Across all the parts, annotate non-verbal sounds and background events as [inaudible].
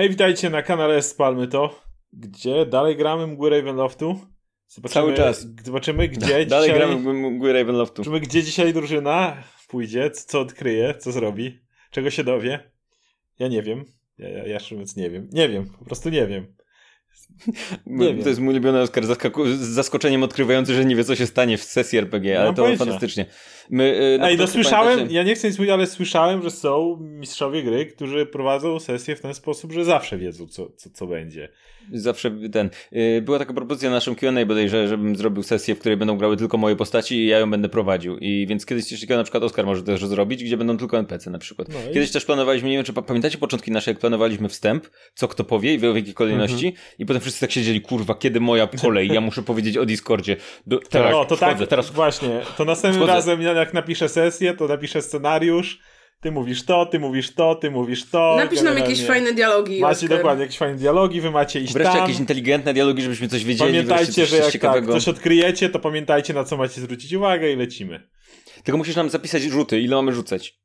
Hej, witajcie na kanale Spalmy to, gdzie dalej gramy mgły Ravenloftu. Zobaczymy, Cały czas. Zobaczymy, gdzie [laughs] Dalej dzisiaj... gramy mgły Ravenloftu. Zobaczymy, gdzie dzisiaj drużyna pójdzie, co odkryje, co zrobi, czego się dowie. Ja nie wiem. Ja, ja, ja nie wiem. Nie wiem, po prostu nie wiem. [laughs] Nie to jest mój ulubiony Oscar z zaskoczeniem odkrywający, że nie wie, co się stanie w sesji RPG, ale to pojęcia. fantastycznie. My, no Ej, no słyszałem, pamiętacie... ja nie chcę nic mówić, ale słyszałem, że są mistrzowie gry, którzy prowadzą sesję w ten sposób, że zawsze wiedzą, co, co, co będzie. Zawsze ten. Yy, była taka propozycja na naszym QA bodajże, żebym zrobił sesję, w której będą grały tylko moje postaci i ja ją będę prowadził. I więc kiedyś coś takiego na przykład Oskar może też zrobić, gdzie będą tylko NPC na przykład. No i... Kiedyś też planowaliśmy, nie wiem czy pamiętacie początki nasze, jak planowaliśmy wstęp, co kto powie i w jakiej kolejności, mhm. i potem wszyscy tak siedzieli, kurwa, kiedy moja kolej? Ja muszę powiedzieć o Discordzie. Do, teraz, no, to wchodzę, tak, teraz właśnie. To następnym wchodzę. razem, jak napiszę sesję, to napiszę scenariusz ty mówisz to, ty mówisz to, ty mówisz to. Napisz nam jakieś fajne dialogi. Macie Oscar. dokładnie jakieś fajne dialogi, wy macie iść Wreszcie tam. jakieś inteligentne dialogi, żebyśmy coś wiedzieli. Pamiętajcie, coś, że jak tak, coś odkryjecie, to pamiętajcie na co macie zwrócić uwagę i lecimy. Tylko musisz nam zapisać rzuty, ile mamy rzucać.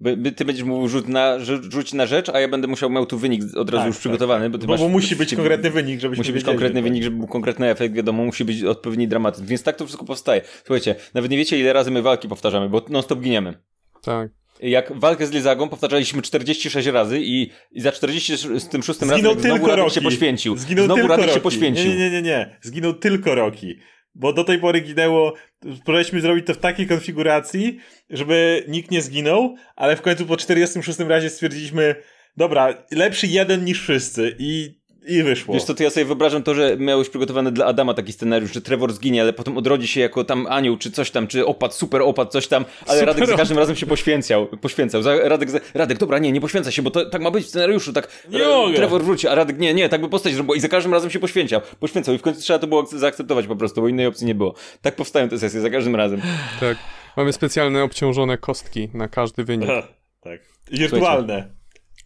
By, by, ty będziesz mówił rzut na, rzuć na rzecz, a ja będę musiał miał tu wynik od razu tak, już tak. przygotowany. Bo, bo, masz, bo musi być konkretny wynik, żebyśmy Musi być konkretny wynik, żeby był konkretny efekt, wiadomo, musi być odpowiedni dramatyzm. Więc tak to wszystko powstaje. Słuchajcie, nawet nie wiecie ile razy my walki powtarzamy, bo non stop giniemy. Tak jak walkę z Lizagą powtarzaliśmy 46 razy i, i za 46 razem tylko Radek się poświęcił. Zginął znowu tylko Radek Rocky. się poświęcił. Nie, nie, nie, nie. Zginął tylko Roki. Bo do tej pory ginęło, próbowaliśmy zrobić to w takiej konfiguracji, żeby nikt nie zginął, ale w końcu po 46 razie stwierdziliśmy, dobra, lepszy jeden niż wszyscy i i wyszło. Wiesz co, to ja sobie wyobrażam to, że miałeś przygotowany dla Adama taki scenariusz, że Trevor zginie, ale potem odrodzi się jako tam anioł, czy coś tam, czy opad, super opad, coś tam, ale super Radek za każdym razem się poświęcał. poświęcał. Radek, Radek, dobra, nie, nie poświęca się, bo to tak ma być w scenariuszu, tak nie e, Trevor wróci, a Radek, nie, nie, tak by postać zrobił i za każdym razem się poświęcał. Poświęcał i w końcu trzeba to było zaakceptować po prostu, bo innej opcji nie było. Tak powstają te sesje za każdym razem. Tak. Mamy specjalne obciążone kostki na każdy wynik. [laughs] tak. Wirtualne. Słuchajcie.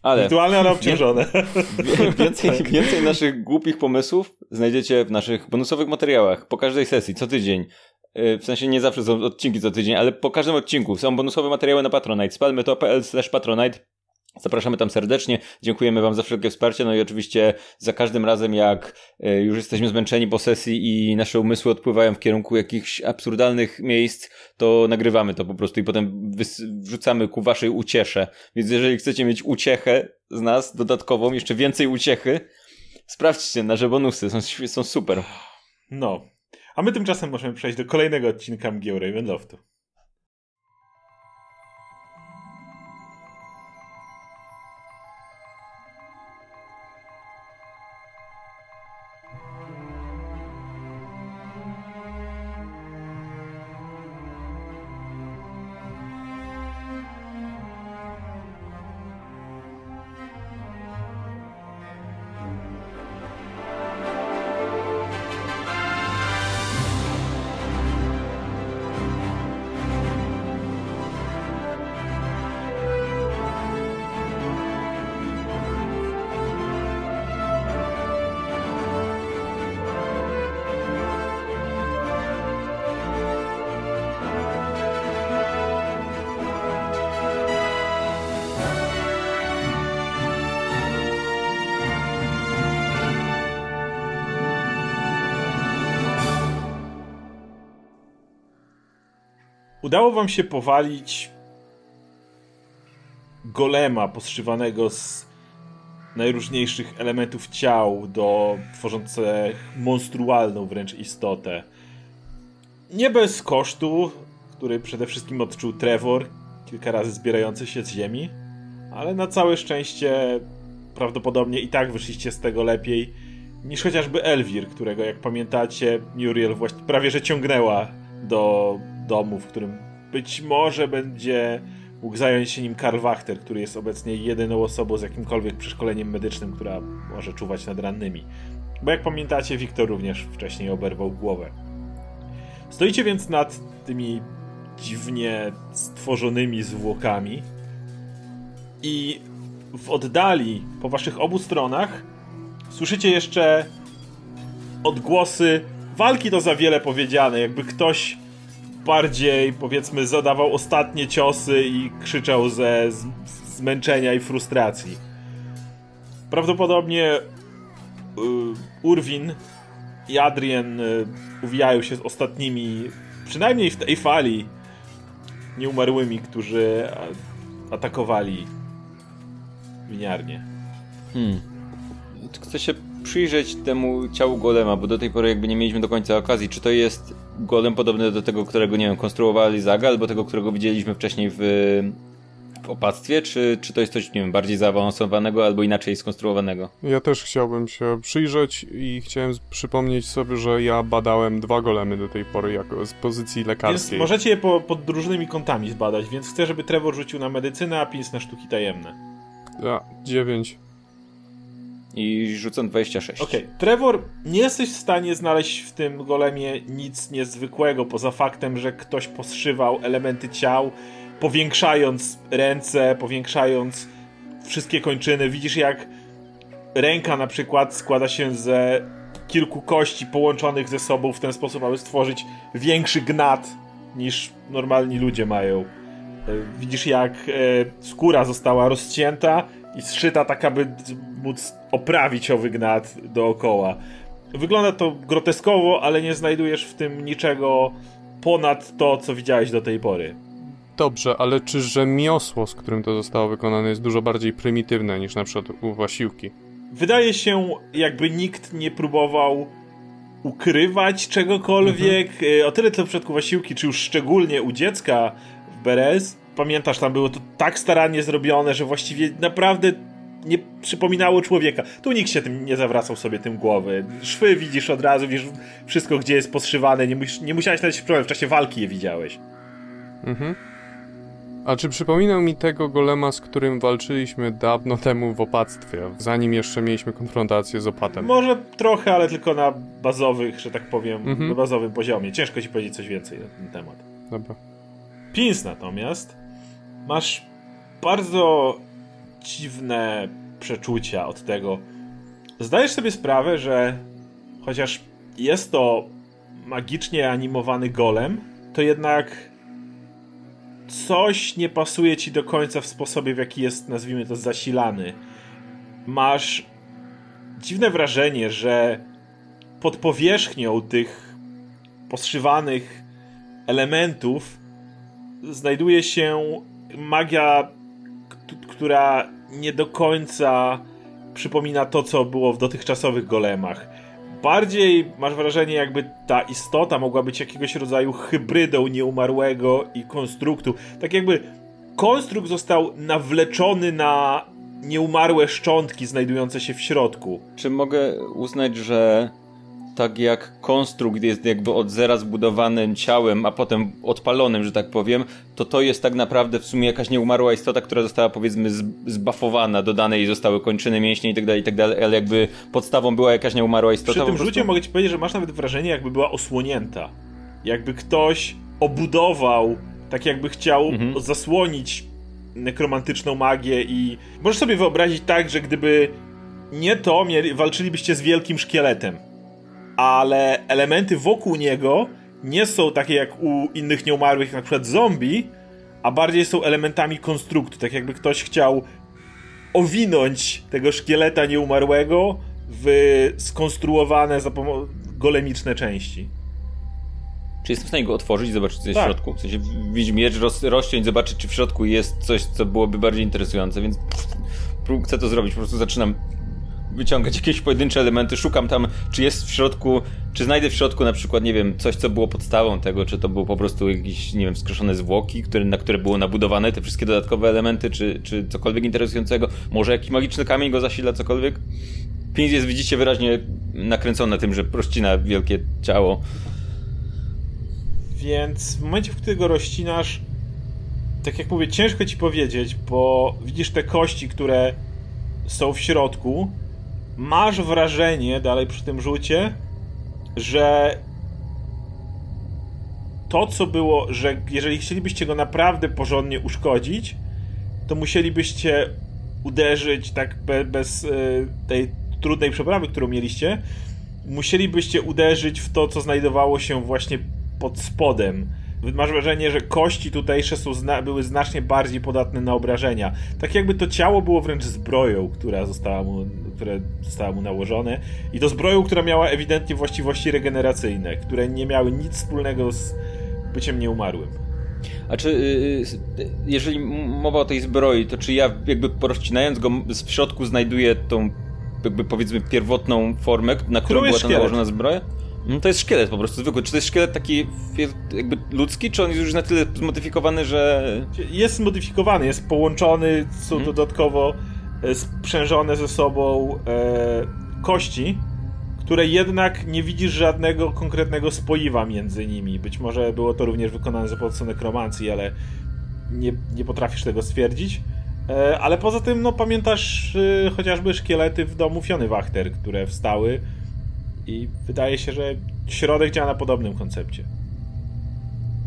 Ale, Wirtualne, ale obciążone. [laughs] Więcej, więcej naszych głupich pomysłów znajdziecie w naszych bonusowych materiałach po każdej sesji, co tydzień. Y, w sensie nie zawsze są odcinki co tydzień, ale po każdym odcinku są bonusowe materiały na Patronite. Spalmy to.pl slash patronite. Zapraszamy tam serdecznie. Dziękujemy Wam za wszelkie wsparcie. No i oczywiście za każdym razem, jak e, już jesteśmy zmęczeni po sesji i nasze umysły odpływają w kierunku jakichś absurdalnych miejsc, to nagrywamy to po prostu i potem wrzucamy ku Waszej uciesze. Więc jeżeli chcecie mieć uciechę z nas dodatkową, jeszcze więcej uciechy, sprawdźcie nasze bonusy. Są, są super. No. A my tymczasem możemy przejść do kolejnego odcinka Mgieł Ravenloftu. Udało wam się powalić golema poszywanego z najróżniejszych elementów ciał do tworzące monstrualną wręcz istotę. Nie bez kosztu, który przede wszystkim odczuł Trevor, kilka razy zbierający się z ziemi, ale na całe szczęście prawdopodobnie i tak wyszliście z tego lepiej niż chociażby Elwir, którego jak pamiętacie Muriel właśnie prawie że ciągnęła do domu, w którym być może będzie mógł zająć się nim Karl Wachter, który jest obecnie jedyną osobą z jakimkolwiek przeszkoleniem medycznym, która może czuwać nad rannymi. Bo jak pamiętacie, Wiktor również wcześniej oberwał głowę. Stoicie więc nad tymi dziwnie stworzonymi zwłokami i w oddali, po waszych obu stronach, słyszycie jeszcze odgłosy walki to za wiele powiedziane, jakby ktoś bardziej, powiedzmy, zadawał ostatnie ciosy i krzyczał ze zmęczenia i frustracji. Prawdopodobnie y, Urwin i Adrian y, uwijają się z ostatnimi, przynajmniej w tej fali, nieumarłymi, którzy atakowali winiarnię. Hmm. Chcę się przyjrzeć temu ciału golema, bo do tej pory jakby nie mieliśmy do końca okazji. Czy to jest golem podobny do tego, którego, nie wiem, konstruowali Zaga, albo tego, którego widzieliśmy wcześniej w, w opactwie, czy, czy to jest coś, nie wiem, bardziej zaawansowanego, albo inaczej skonstruowanego? Ja też chciałbym się przyjrzeć i chciałem przypomnieć sobie, że ja badałem dwa golemy do tej pory jako z pozycji lekarskiej. Więc możecie je po, pod różnymi kątami zbadać, więc chcę, żeby Trevor rzucił na medycynę, a Pins na sztuki tajemne. Ja, dziewięć. I rzucam 26. Okej, okay. Trevor, nie jesteś w stanie znaleźć w tym golemie nic niezwykłego, poza faktem, że ktoś poszywał elementy ciał, powiększając ręce, powiększając wszystkie kończyny. Widzisz, jak ręka na przykład składa się ze kilku kości połączonych ze sobą w ten sposób, aby stworzyć większy gnat niż normalni ludzie mają. E, widzisz, jak e, skóra została rozcięta i zszyta tak, aby móc oprawić owy gnat dookoła. Wygląda to groteskowo, ale nie znajdujesz w tym niczego ponad to, co widziałeś do tej pory. Dobrze, ale czy rzemiosło, z którym to zostało wykonane, jest dużo bardziej prymitywne niż na przykład u Wasiłki? Wydaje się, jakby nikt nie próbował ukrywać czegokolwiek. Mhm. O tyle to w przypadku Wasiłki, czy już szczególnie u dziecka w Beres, pamiętasz, tam było to tak starannie zrobione, że właściwie naprawdę nie przypominało człowieka. Tu nikt się tym nie zawracał sobie tym głowy. Szwy widzisz od razu, widzisz wszystko, gdzie jest poszywane. Nie, mus, nie musiałeś nawet problem, w czasie walki je widziałeś. Mhm. A czy przypominał mi tego golema, z którym walczyliśmy dawno temu w opactwie, zanim jeszcze mieliśmy konfrontację z opatem? Może trochę, ale tylko na bazowych, że tak powiem, mhm. na bazowym poziomie. Ciężko ci powiedzieć coś więcej na ten temat. Dobra. Pins natomiast masz bardzo dziwne przeczucia od tego. Zdajesz sobie sprawę, że chociaż jest to magicznie animowany golem, to jednak coś nie pasuje ci do końca w sposobie, w jaki jest, nazwijmy to, zasilany. Masz dziwne wrażenie, że pod powierzchnią tych poszywanych elementów znajduje się magia, która nie do końca przypomina to, co było w dotychczasowych golemach. Bardziej masz wrażenie, jakby ta istota mogła być jakiegoś rodzaju hybrydą nieumarłego i konstruktu. Tak jakby konstrukt został nawleczony na nieumarłe szczątki znajdujące się w środku. Czy mogę uznać, że tak jak konstrukt jest jakby od zera zbudowanym ciałem, a potem odpalonym, że tak powiem, to to jest tak naprawdę w sumie jakaś nieumarła istota, która została powiedzmy zbafowana, dodane jej zostały kończyny mięśnie i tak dalej, i tak dalej, ale jakby podstawą była jakaś nieumarła istota. Przy tym rzucie mogę ci powiedzieć, że masz nawet wrażenie, jakby była osłonięta. Jakby ktoś obudował, tak jakby chciał mhm. zasłonić nekromantyczną magię i możesz sobie wyobrazić tak, że gdyby nie to, mieli, walczylibyście z wielkim szkieletem ale elementy wokół niego nie są takie jak u innych nieumarłych, na przykład zombie, a bardziej są elementami konstruktu, tak jakby ktoś chciał owinąć tego szkieleta nieumarłego w skonstruowane za golemiczne części. Czy jestem w stanie go otworzyć i zobaczyć, co jest tak. w środku? W sensie widzieć miecz, roz, rozciąć, zobaczyć, czy w środku jest coś, co byłoby bardziej interesujące, więc chcę to zrobić. Po prostu zaczynam wyciągać jakieś pojedyncze elementy, szukam tam, czy jest w środku, czy znajdę w środku na przykład, nie wiem, coś, co było podstawą tego, czy to było po prostu jakieś, nie wiem, skreślone zwłoki, które, na które było nabudowane te wszystkie dodatkowe elementy, czy, czy cokolwiek interesującego. Może jakiś magiczny kamień go zasila, cokolwiek. Pięć jest, widzicie, wyraźnie nakręcone tym, że prościna wielkie ciało. Więc w momencie, w którym go rozcinasz, tak jak mówię, ciężko ci powiedzieć, bo widzisz te kości, które są w środku masz wrażenie, dalej przy tym rzucie, że to, co było, że jeżeli chcielibyście go naprawdę porządnie uszkodzić, to musielibyście uderzyć tak be, bez y, tej trudnej przeprawy, którą mieliście, musielibyście uderzyć w to, co znajdowało się właśnie pod spodem. Masz wrażenie, że kości tutejsze są zna były znacznie bardziej podatne na obrażenia. Tak jakby to ciało było wręcz zbroją, która została mu, które została mu nałożone. I to zbroją, która miała ewidentnie właściwości regeneracyjne, które nie miały nic wspólnego z byciem nieumarłym. A czy y, jeżeli mowa o tej zbroi, to czy ja jakby porozcinając go w środku znajduję tą jakby powiedzmy pierwotną formę, na którą była ta nałożona zbroja? No to jest szkielet po prostu zwykły. Czy to jest szkielet taki jakby ludzki, czy on jest już na tyle zmodyfikowany, że... Jest zmodyfikowany, jest połączony, są hmm. dodatkowo e, sprzężone ze sobą e, kości, które jednak nie widzisz żadnego konkretnego spoiwa między nimi. Być może było to również wykonane za pomocą nekromancji, ale nie, nie potrafisz tego stwierdzić. E, ale poza tym, no pamiętasz e, chociażby szkielety w domu Fiony Wachter, które wstały i wydaje się, że środek działa na podobnym koncepcie.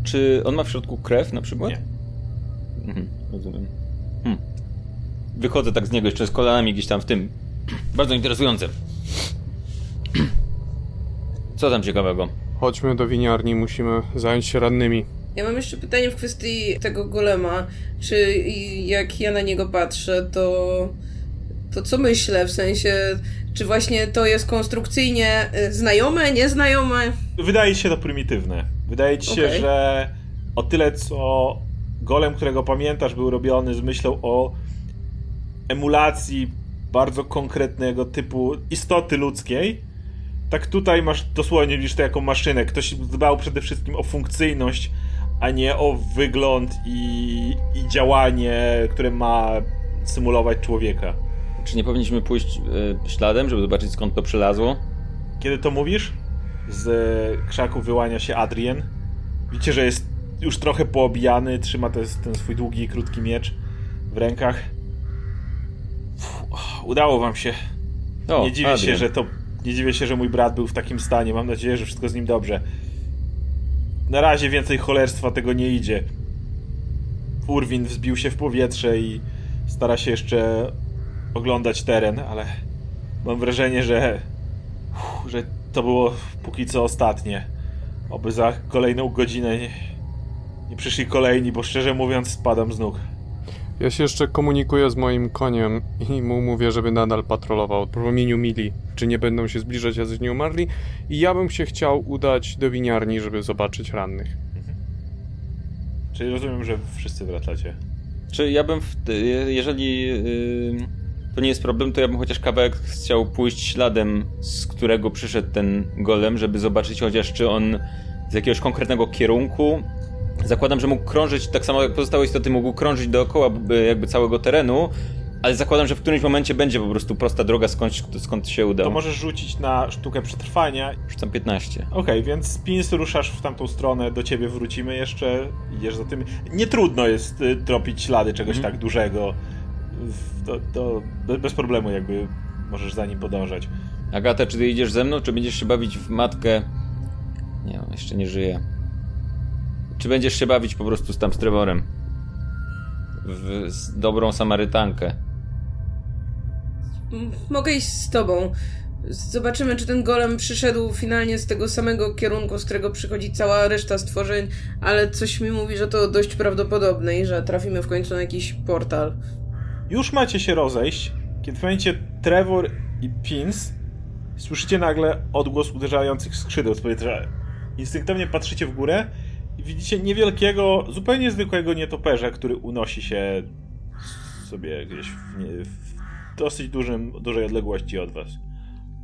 Czy on ma w środku krew na przykład? Nie. Mhm, rozumiem. Hmm. Wychodzę tak z niego jeszcze z kolanami gdzieś tam w tym. Bardzo interesujące. Co tam ciekawego? Chodźmy do winiarni, musimy zająć się rannymi. Ja mam jeszcze pytanie w kwestii tego golema. Czy jak ja na niego patrzę, to, to co myślę? W sensie, czy właśnie to jest konstrukcyjnie y, znajome, nieznajome? Wydaje się to prymitywne. Wydaje ci się, okay. że o tyle co golem, którego pamiętasz, był robiony z myślą o emulacji bardzo konkretnego typu istoty ludzkiej, tak tutaj masz dosłownie widzisz to jako maszynę. Ktoś dbał przede wszystkim o funkcyjność, a nie o wygląd i, i działanie, które ma symulować człowieka. Czy nie powinniśmy pójść y, śladem, żeby zobaczyć skąd to przylazło? Kiedy to mówisz? Z y, krzaków wyłania się Adrien. Widzicie, że jest już trochę poobijany, trzyma ten, ten swój długi i krótki miecz w rękach. udało wam się. O, nie dziwię Adrian. się, że to. Nie dziwię się, że mój brat był w takim stanie. Mam nadzieję, że wszystko z nim dobrze. Na razie więcej cholerstwa tego nie idzie. Urwin wzbił się w powietrze i stara się jeszcze oglądać teren, ale mam wrażenie, że, że to było póki co ostatnie. Oby za kolejną godzinę nie, nie przyszli kolejni, bo szczerze mówiąc spadam z nóg. Ja się jeszcze komunikuję z moim koniem i mu mówię, żeby nadal patrolował w promieniu mili, czy nie będą się zbliżać jacyś nieumarli i ja bym się chciał udać do winiarni, żeby zobaczyć rannych. Mhm. Czyli rozumiem, że wszyscy wracacie. Czy ja bym, w, jeżeli yy, to nie jest problem, to ja bym chociaż kawałek chciał pójść śladem, z którego przyszedł ten golem, żeby zobaczyć chociaż, czy on z jakiegoś konkretnego kierunku Zakładam, że mógł krążyć, tak samo jak pozostałe istoty, mógł krążyć dookoła jakby całego terenu, ale zakładam, że w którymś momencie będzie po prostu prosta droga, skąd, skąd się uda. To możesz rzucić na sztukę przetrwania. Rzucam 15. Okej, okay, więc Pins ruszasz w tamtą stronę, do ciebie wrócimy jeszcze, idziesz za tym. Nie trudno jest y, tropić ślady czegoś mm. tak dużego. To, to, bez problemu jakby możesz za nim podążać. Agata, czy ty idziesz ze mną, czy będziesz się bawić w matkę? Nie, on jeszcze nie żyje. Czy będziesz się bawić po prostu z tam z Trevorem? W z dobrą Samarytankę. Mogę iść z tobą. Zobaczymy, czy ten golem przyszedł finalnie z tego samego kierunku, z którego przychodzi cała reszta stworzeń, ale coś mi mówi, że to dość prawdopodobne i że trafimy w końcu na jakiś portal. Już macie się rozejść, kiedy pamiętacie Trevor i Pins słyszycie nagle odgłos uderzających skrzydeł z powietrza. Instynktownie patrzycie w górę widzicie niewielkiego, zupełnie zwykłego nietoperza, który unosi się sobie gdzieś w, nie, w dosyć dużym, dużej odległości od was.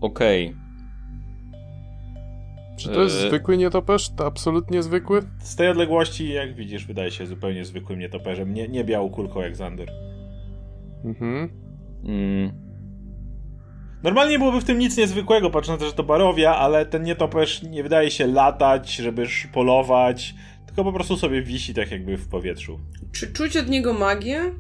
Okej. Okay. Czy to jest e... zwykły nietoperz? To absolutnie zwykły? Z tej odległości, jak widzisz, wydaje się zupełnie zwykłym nietoperzem. Nie, nie białą kulką jak Zander. Mhm. Mm. Normalnie byłoby w tym nic niezwykłego, patrząc na to, że to barowia, ale ten nietoperz nie wydaje się latać, żeby polować, tylko po prostu sobie wisi tak jakby w powietrzu. Czy czuć od niego magię?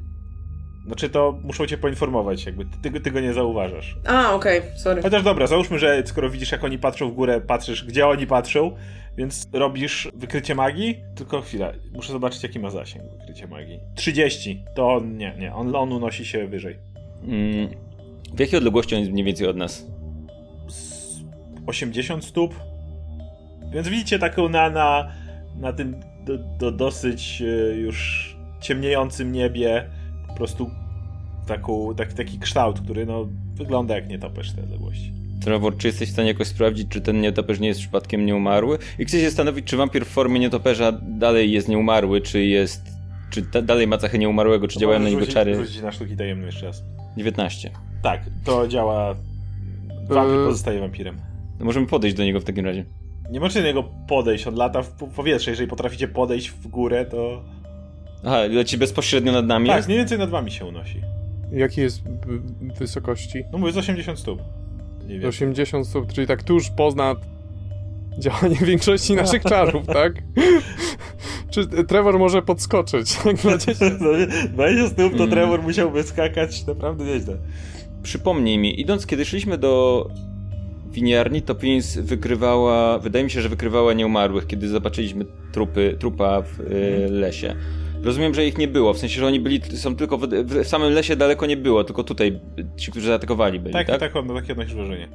Znaczy to muszą cię poinformować, jakby ty, ty go nie zauważasz. A, okej, okay, sorry. Chociaż dobra, załóżmy, że skoro widzisz jak oni patrzą w górę, patrzysz gdzie oni patrzą, więc robisz wykrycie magii, tylko chwila, muszę zobaczyć jaki ma zasięg wykrycie magii. 30, to on, nie, nie, on, on unosi się wyżej. Mm, w jakiej odległości on jest mniej więcej od nas? 80 stóp. Więc widzicie taką na, na na tym do, do dosyć e, już ciemniejącym niebie po prostu taką, tak, taki kształt, który no, wygląda jak nietoperz tej odległości. Trevor, czy jesteś w stanie jakoś sprawdzić, czy ten nietoperz nie jest przypadkiem nieumarły? I chcę się zastanowić, czy wampir w formie nietoperza dalej jest nieumarły, czy jest... Czy ta, dalej ma cechę nieumarłego, czy To działają na niego rzucić- czary? Rzucić na sztuki tajemne jeszcze raz. 19. Tak, to działa. Wampir Eee. pozostaje wampirem. No możemy podejść do niego w takim razie. Nie możecie do niego podejść, on lata w po- powietrze. Jeżeli potraficie podejść w górę, to. Aha, leci bezpośrednio nad nami? Tak, mniej więcej nad wami się unosi. Jakiej jest w- wysokości? No mówię z 80 stóp. Nie wiem. 80 stóp, czyli tak tuż poznad działanie [laughs] większości naszych czarów, tak? Czy Trevor może podskoczyć? [laughs] Dzieci? 20 stóp to. Trevor musiałby skakać naprawdę nieźle. Przypomnij mi, idąc, kiedy szliśmy do winiarni, to Prince wykrywała, wydaje mi się, że wykrywała nieumarłych, kiedy zobaczyliśmy trupy, trupa w y, lesie. Rozumiem, że ich nie było, w sensie, że oni byli, są tylko w, w samym lesie daleko nie było, tylko tutaj ci, którzy zaatakowali byli, Tak, tak? tak, no, takie odnosisz wrażenie.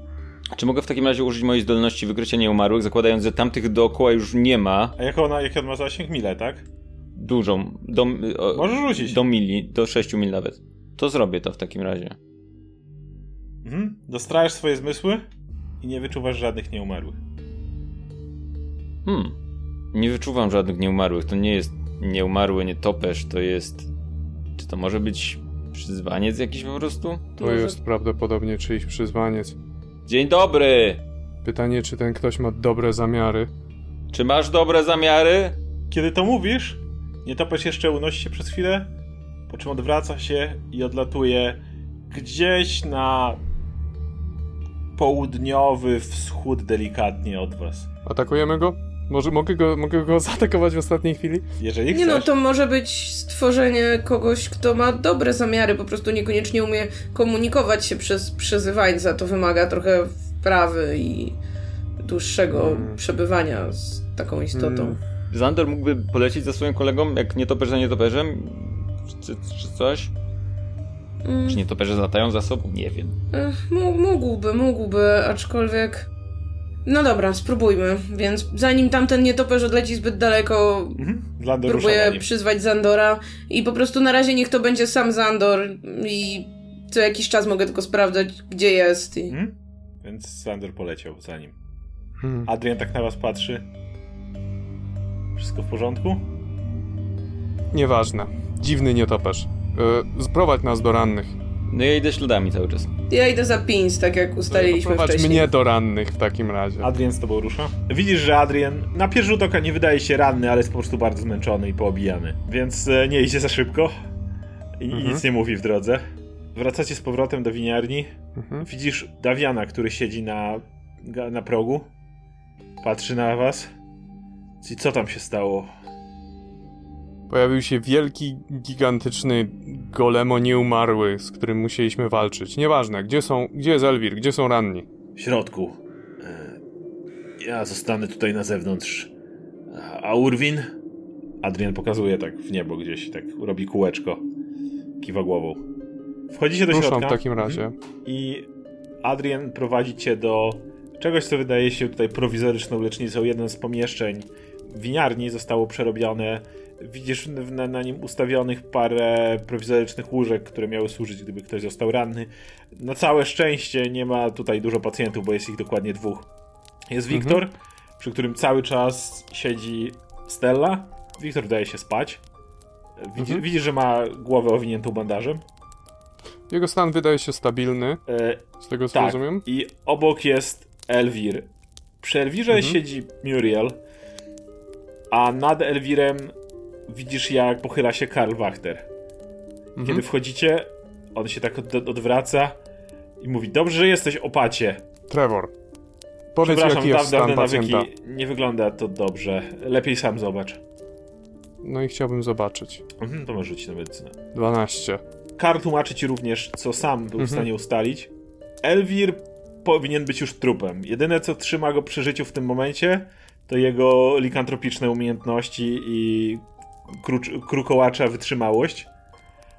Czy mogę w takim razie użyć mojej zdolności wykrycia nieumarłych, zakładając, że tamtych dookoła już nie ma, A jak ona, jak on ma zasięg? Mile, tak? dużą, do, o, Możesz rzucić. do mili, do 6 mil nawet. To zrobię to w takim razie. Mhm. Dostrajasz swoje zmysły i nie wyczuwasz żadnych nieumarłych. Hmm. Nie wyczuwam żadnych nieumarłych. To nie jest nieumarły nietoperz, to jest. Czy to może być przyzwaniec jakiś po prostu? To Może- jest prawdopodobnie czyjś przyzwaniec. Dzień dobry! Pytanie, czy ten ktoś ma dobre zamiary? Czy masz dobre zamiary? Kiedy to mówisz, nietoperz jeszcze unosi się przez chwilę, po czym odwraca się i odlatuje gdzieś na południowy wschód delikatnie od was. Atakujemy go? Może mogę go, mogę go [laughs] zaatakować w ostatniej chwili? Jeżeli chcesz. Nie no, to może być stworzenie kogoś, kto ma dobre zamiary, po prostu niekoniecznie umie komunikować się przez przezywańca. To wymaga trochę wprawy i dłuższego Hmm. przebywania z taką istotą. Hmm. Zander mógłby polecieć za swoim kolegą, jak nietoperz za nietoperzem? Czy, czy coś? Mm, Czy nietoperze latają za sobą? Nie wiem. Ech, mó- mógłby, mógłby, aczkolwiek... No dobra, spróbujmy. Więc zanim tamten nietoperz odleci zbyt daleko, Mhm. Próbuję przyzwać Zandora i po prostu na razie niech to będzie sam Zandor i co jakiś czas mogę tylko sprawdzać, gdzie jest i... Mhm. Więc Sander poleciał za nim. Hmm. Adrian tak na was patrzy. Wszystko w porządku? Nieważne. Dziwny nietoperz. Yy, sprowadź nas do rannych. No ja idę śladami cały czas. Ja idę za Pins, tak jak ustaliliśmy Prowadź wcześniej. mnie do rannych w takim razie. Adrian z tobą rusza. Widzisz, że Adrian na pierwszy rzut oka nie wydaje się ranny, ale jest po prostu bardzo zmęczony i poobijany. Więc e, nie idzie za szybko i Mhm. nic nie mówi w drodze. Wracacie z powrotem do winiarni. Mhm. Widzisz Dawiana, który siedzi na, na progu. Patrzy na was. I co tam się stało? Pojawił się wielki, gigantyczny golemo nieumarły, z którym musieliśmy walczyć. Nieważne, gdzie są, gdzie jest Elwir, gdzie są ranni? W środku. E, Ja zostanę tutaj na zewnątrz. A Urwin? Adrian pokazuje tak w niebo gdzieś, tak robi kółeczko. Kiwa głową. Wchodzicie do Ruszam środka. w takim razie. Mhm. I Adrian prowadzi cię do czegoś, co wydaje się tutaj prowizoryczną lecznicą. Jedno z pomieszczeń winiarni zostało przerobione. Widzisz na, na nim ustawionych parę prowizorycznych łóżek, które miały służyć, gdyby ktoś został ranny. Na całe szczęście nie ma tutaj dużo pacjentów, bo jest ich dokładnie dwóch. Jest Mhm. Wiktor, przy którym cały czas siedzi Stella. Wiktor wydaje się spać. Widzi, Mhm. Widzisz, że ma głowę owiniętą bandażem. Jego stan wydaje się stabilny, E, z tego co tak. rozumiem. I obok jest Elwir. Przy Elwirze Mhm. siedzi Muriel, a nad Elwirem widzisz jak pochyla się Karl Wachter. Mhm. Kiedy wchodzicie, on się tak od, odwraca i mówi, dobrze, że jesteś opacie. Trevor, powiedz Przepraszam, jaki jest stan pacjenta. nawyki. Nie wygląda to dobrze. Lepiej sam zobacz. No i chciałbym zobaczyć. Mhm, to możesz rzucić na medycynę. 12. Karl tłumaczy ci również, co sam był w Mhm. stanie ustalić. Elwir powinien być już trupem. Jedyne, co trzyma go przy życiu w tym momencie, to jego likantropiczne umiejętności i krucz, krukołacza wytrzymałość.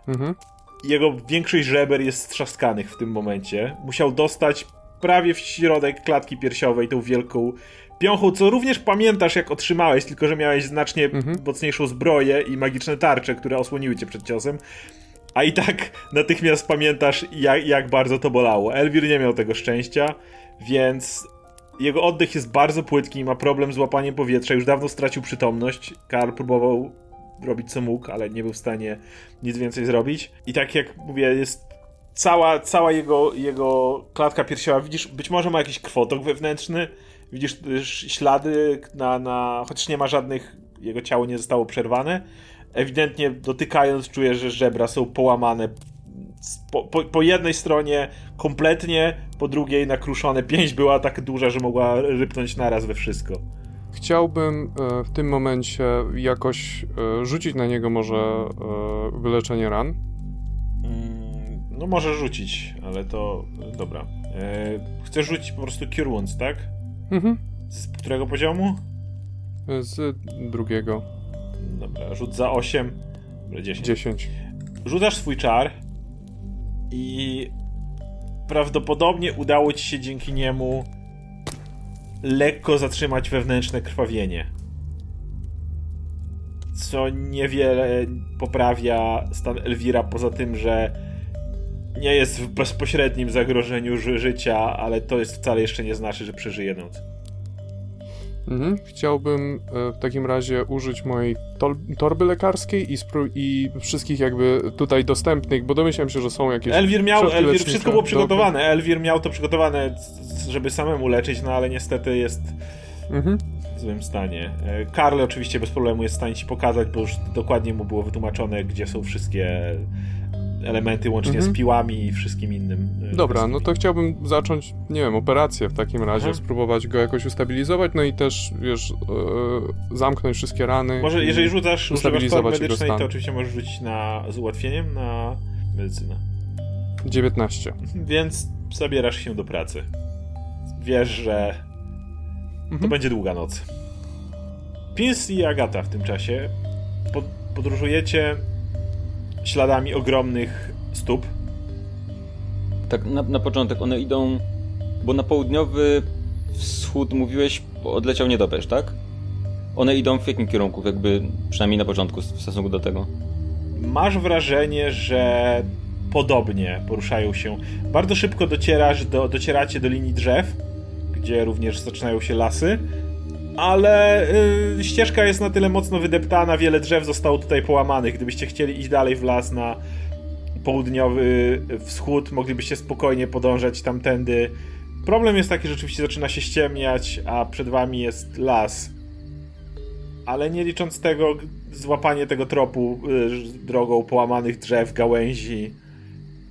Mhm. Jego większość żeber jest strzaskanych w tym momencie. Musiał dostać prawie w środek klatki piersiowej tą wielką Piąchu, co również pamiętasz, jak otrzymałeś, tylko że miałeś znacznie Mhm. mocniejszą zbroję i magiczne tarcze, które osłoniły cię przed ciosem. A i tak [laughs] natychmiast pamiętasz, jak, jak bardzo to bolało. Elwir nie miał tego szczęścia, więc jego oddech jest bardzo płytki, ma problem z łapaniem powietrza, już dawno stracił przytomność. Karl próbował robić co mógł, ale nie był w stanie nic więcej zrobić. I tak jak mówię, jest cała, cała jego, jego klatka piersiowa, widzisz, być może ma jakiś krwotok wewnętrzny, widzisz ślady na, na, chociaż nie ma żadnych, jego ciało nie zostało przerwane. Ewidentnie dotykając czujesz, że żebra są połamane po, po, po jednej stronie kompletnie, po drugiej nakruszone. Pięść była tak duża, że mogła rypnąć naraz we wszystko. Chciałbym e, w tym momencie jakoś e, rzucić na niego może e, wyleczenie ran. Mm, no może rzucić, ale to dobra. Chcesz rzucić po prostu Cure Wounds, tak? Mhm. Z którego poziomu? Z drugiego. Dobra, rzut za 8. Dobra, 10. 10. Rzucasz swój czar i prawdopodobnie udało ci się dzięki niemu lekko zatrzymać wewnętrzne krwawienie. Co niewiele poprawia stan Elwira, poza tym, że nie jest w bezpośrednim zagrożeniu ży życia, ale to jest wcale jeszcze nie znaczy, że przeżyje noc. Mhm. Chciałbym e, w takim razie użyć mojej tol- torby lekarskiej i, spró- i wszystkich jakby tutaj dostępnych, bo domyślam się, że są jakieś Elwir miał, Elwir, wszystko było przygotowane. Elwir miał to przygotowane, żeby samemu leczyć, no ale niestety jest Mhm. w złym stanie. E, Karl oczywiście bez problemu jest w stanie ci pokazać, bo już dokładnie mu było wytłumaczone, gdzie są wszystkie elementy, łącznie Mhm. z piłami i wszystkim innym. e, Dobra, no to chciałbym zacząć, nie wiem, operację w takim razie, Aha. spróbować go jakoś ustabilizować, no i też, wiesz, e, zamknąć wszystkie rany. Może jeżeli rzucasz, ustabilizować medycznej, stan. to oczywiście możesz rzucić na, z ułatwieniem na medycynę. 19. Więc zabierasz się do pracy. Wiesz, że to Mhm. będzie długa noc. Pins i Agata w tym czasie pod, podróżujecie śladami ogromnych stóp. Tak, na, na początek one idą, bo na południowy wschód mówiłeś, odleciał niedopesz, tak? One idą w jakim kierunku, jakby przynajmniej na początku w stosunku do tego? Masz wrażenie, że podobnie poruszają się. Bardzo szybko docierasz do, docieracie do linii drzew, gdzie również zaczynają się lasy, ale y, ścieżka jest na tyle mocno wydeptana, wiele drzew zostało tutaj połamanych. Gdybyście chcieli iść dalej w las na południowy wschód, moglibyście spokojnie podążać tamtędy. Problem jest taki, że rzeczywiście zaczyna się ściemniać, a przed wami jest las. Ale nie licząc tego, złapanie tego tropu y, drogą połamanych drzew, gałęzi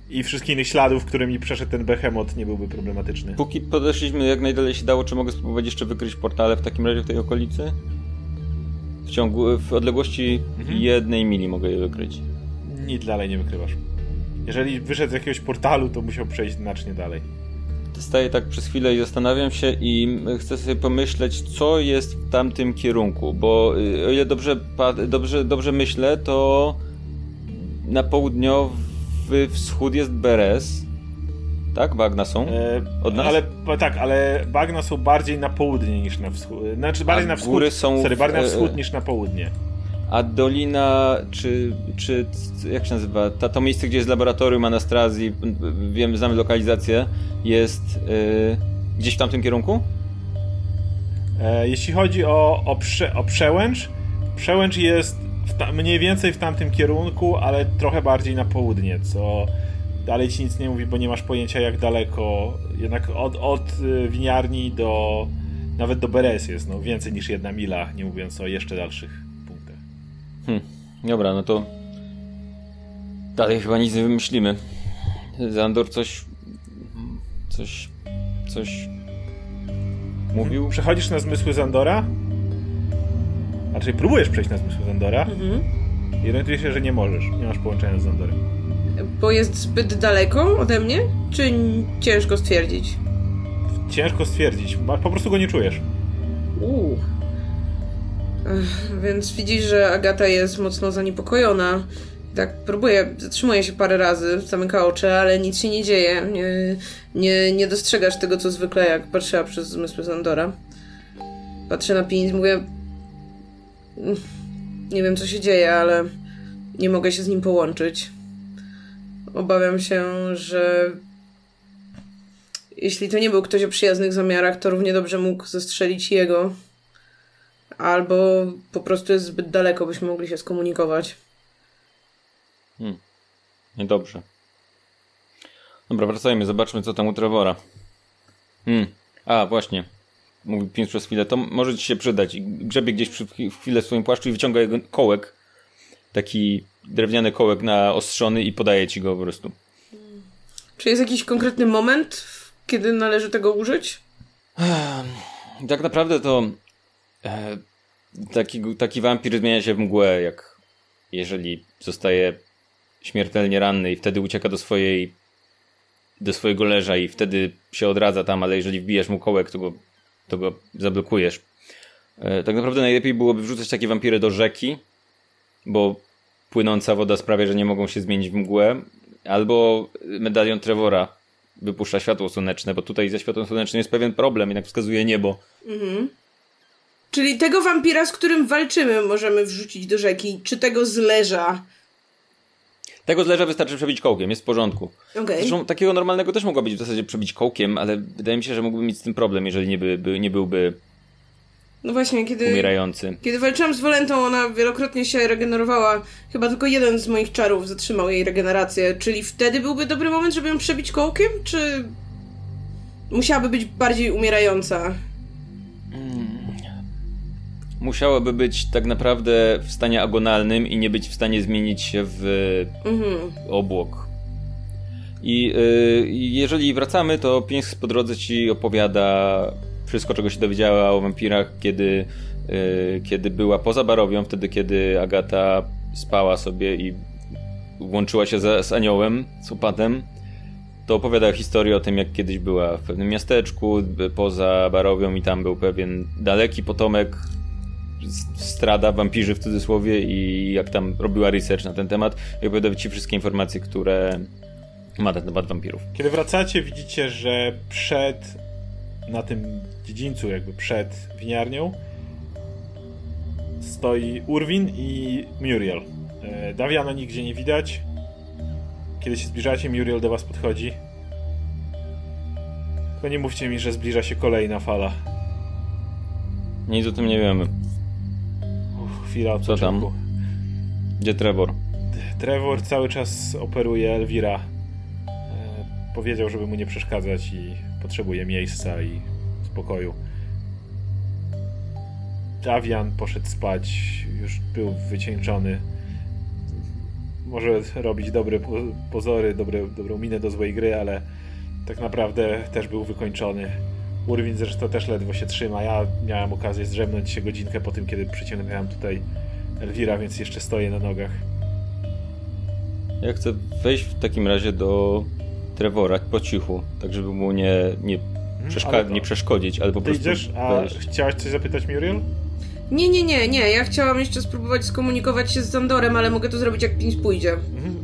i wszystkich innych śladów, którymi przeszedł ten behemoth, nie byłby problematyczny. Póki podeszliśmy jak najdalej się dało, czy mogę spróbować jeszcze wykryć portale w takim razie w tej okolicy? W ciągu, w odległości Mhm. jednej mili mogę je wykryć. Nic dalej nie wykrywasz. Jeżeli wyszedł z jakiegoś portalu, to musiał przejść znacznie dalej. Staję tak przez chwilę i zastanawiam się i chcę sobie pomyśleć, co jest w tamtym kierunku, bo y, o ile dobrze, dobrze, dobrze myślę, to na południowy wschód jest Beres, tak? Bagna są. E, Od nas? Ale tak, ale bagna są bardziej na południe niż na wschód. Znaczy bardziej A na wschód. góry są Sorry, w- bardziej na e, wschód niż na południe. A dolina, czy, czy jak się nazywa, ta, to miejsce, gdzie jest laboratorium Anastrazji, wiem, znamy lokalizację, jest y, gdzieś w tamtym kierunku? Jeśli chodzi o, o, prze, o przełęcz, przełęcz jest w ta, mniej więcej w tamtym kierunku, ale trochę bardziej na południe, co dalej ci nic nie mówi, bo nie masz pojęcia jak daleko. Jednak od, od y, winiarni do nawet do Beres jest no, więcej niż jedna mila, nie mówiąc o jeszcze dalszych punktach. Hm, dobra, no to dalej chyba nic nie wymyślimy. Zandor coś, coś, coś mówił? Przechodzisz na zmysły Zandora? A czyli próbujesz przejść na zmysły Zandora Mhm. i orientujesz się, że nie możesz. Nie masz połączenia z Zandorem. Bo jest zbyt daleko ode mnie? Czy ciężko stwierdzić? Ciężko stwierdzić, po prostu go nie czujesz. Uuu. Więc widzisz, że Agata jest mocno zaniepokojona. Tak, próbuje, zatrzymuje się parę razy, zamyka oczy, ale nic się nie dzieje. Nie, nie, nie dostrzegasz tego, co zwykle, jak patrzyła przez zmysły Zandora. Patrzę na Pins, mówię... "Mm, Nie wiem, co się dzieje, ale nie mogę się z nim połączyć. Obawiam się, że jeśli to nie był ktoś o przyjaznych zamiarach, to równie dobrze mógł zestrzelić jego. Albo po prostu jest zbyt daleko, byśmy mogli się skomunikować. Niedobrze. Dobra, wracajmy, zobaczmy co tam u Trevora. Hmm. A, właśnie. Mówi Pins przez chwilę. To może ci się przydać. I Grzebie gdzieś przy w chwilę w swoim płaszczu i wyciąga jego kołek. Taki drewniany kołek naostrzony i podaje ci go po prostu. Czy jest jakiś konkretny moment, kiedy należy tego użyć? Tak naprawdę to e, taki, taki wampir zmienia się w mgłę, jak jeżeli zostaje śmiertelnie ranny i wtedy ucieka do swojej do swojego leża i wtedy się odradza tam, ale jeżeli wbijesz mu kołek, to go, to go zablokujesz. E, tak naprawdę najlepiej byłoby wrzucać takie wampiry do rzeki, bo płynąca woda sprawia, że nie mogą się zmienić w mgłę, albo medalion Trevora wypuszcza światło słoneczne, bo tutaj ze światłem słonecznym jest pewien problem, jednak wskazuje niebo. Czyli tego wampira, z którym walczymy, możemy wrzucić do rzeki, czy tego z leża? Tego z leża wystarczy przebić kołkiem, jest w porządku. Okej. Zresztą takiego normalnego też mogła być w zasadzie przebić kołkiem, ale wydaje mi się, że mógłby mieć z tym problem, jeżeli nie, by, by, nie byłby No właśnie, kiedy, umierający. kiedy walczyłam z Wolentą, ona wielokrotnie się regenerowała. Chyba tylko jeden z moich czarów zatrzymał jej regenerację. Czyli wtedy byłby dobry moment, żeby ją przebić kołkiem? Czy musiałaby być bardziej umierająca? Musiałoby być tak naprawdę w stanie agonalnym i nie być w stanie zmienić się w Mhm. obłok. I y, jeżeli wracamy, to Pięks po drodze ci opowiada wszystko, czego się dowiedziała o wampirach, kiedy, y, kiedy była poza barowią, wtedy kiedy Agata spała sobie i łączyła się z, z aniołem, z opatem. To opowiada historię o tym, jak kiedyś była w pewnym miasteczku poza barowią i tam był pewien daleki potomek strada wampirzy w cudzysłowie i jak tam robiła research na ten temat i opowiada ci wszystkie informacje, które ma na temat wampirów. Kiedy wracacie, widzicie, że przed, na tym dziedzińcu, jakby przed winiarnią, stoi Urwin i Muriel. E, Dawiana nigdzie nie widać. Kiedy się zbliżacie, Muriel do was podchodzi. Tylko nie mówcie mi, że zbliża się kolejna fala. Nic o tym nie wiemy. Co tam? Gdzie Trevor? Trevor cały czas operuje Elvira. E, powiedział, żeby mu nie przeszkadzać i potrzebuje miejsca i spokoju. Davian poszedł spać, już był wycieńczony. Może robić dobre po- pozory, dobre, dobrą minę do złej gry, ale tak naprawdę też był wykończony. Urwin zresztą też ledwo się trzyma. Ja miałem okazję zdrzemnąć się godzinkę po tym, kiedy przyciągnąłem tutaj Elvira, więc jeszcze stoję na nogach. Ja chcę wejść w takim razie do Trevora po cichu, tak żeby mu nie, nie, przeszka- ale to- nie przeszkodzić, ale po Ty prostu idziesz, a wejść. chciałaś coś zapytać Muriel? Nie, nie, nie, nie. Ja chciałam jeszcze spróbować skomunikować się z Zandorem, ale mogę to zrobić jak Pins pójdzie. Mhm.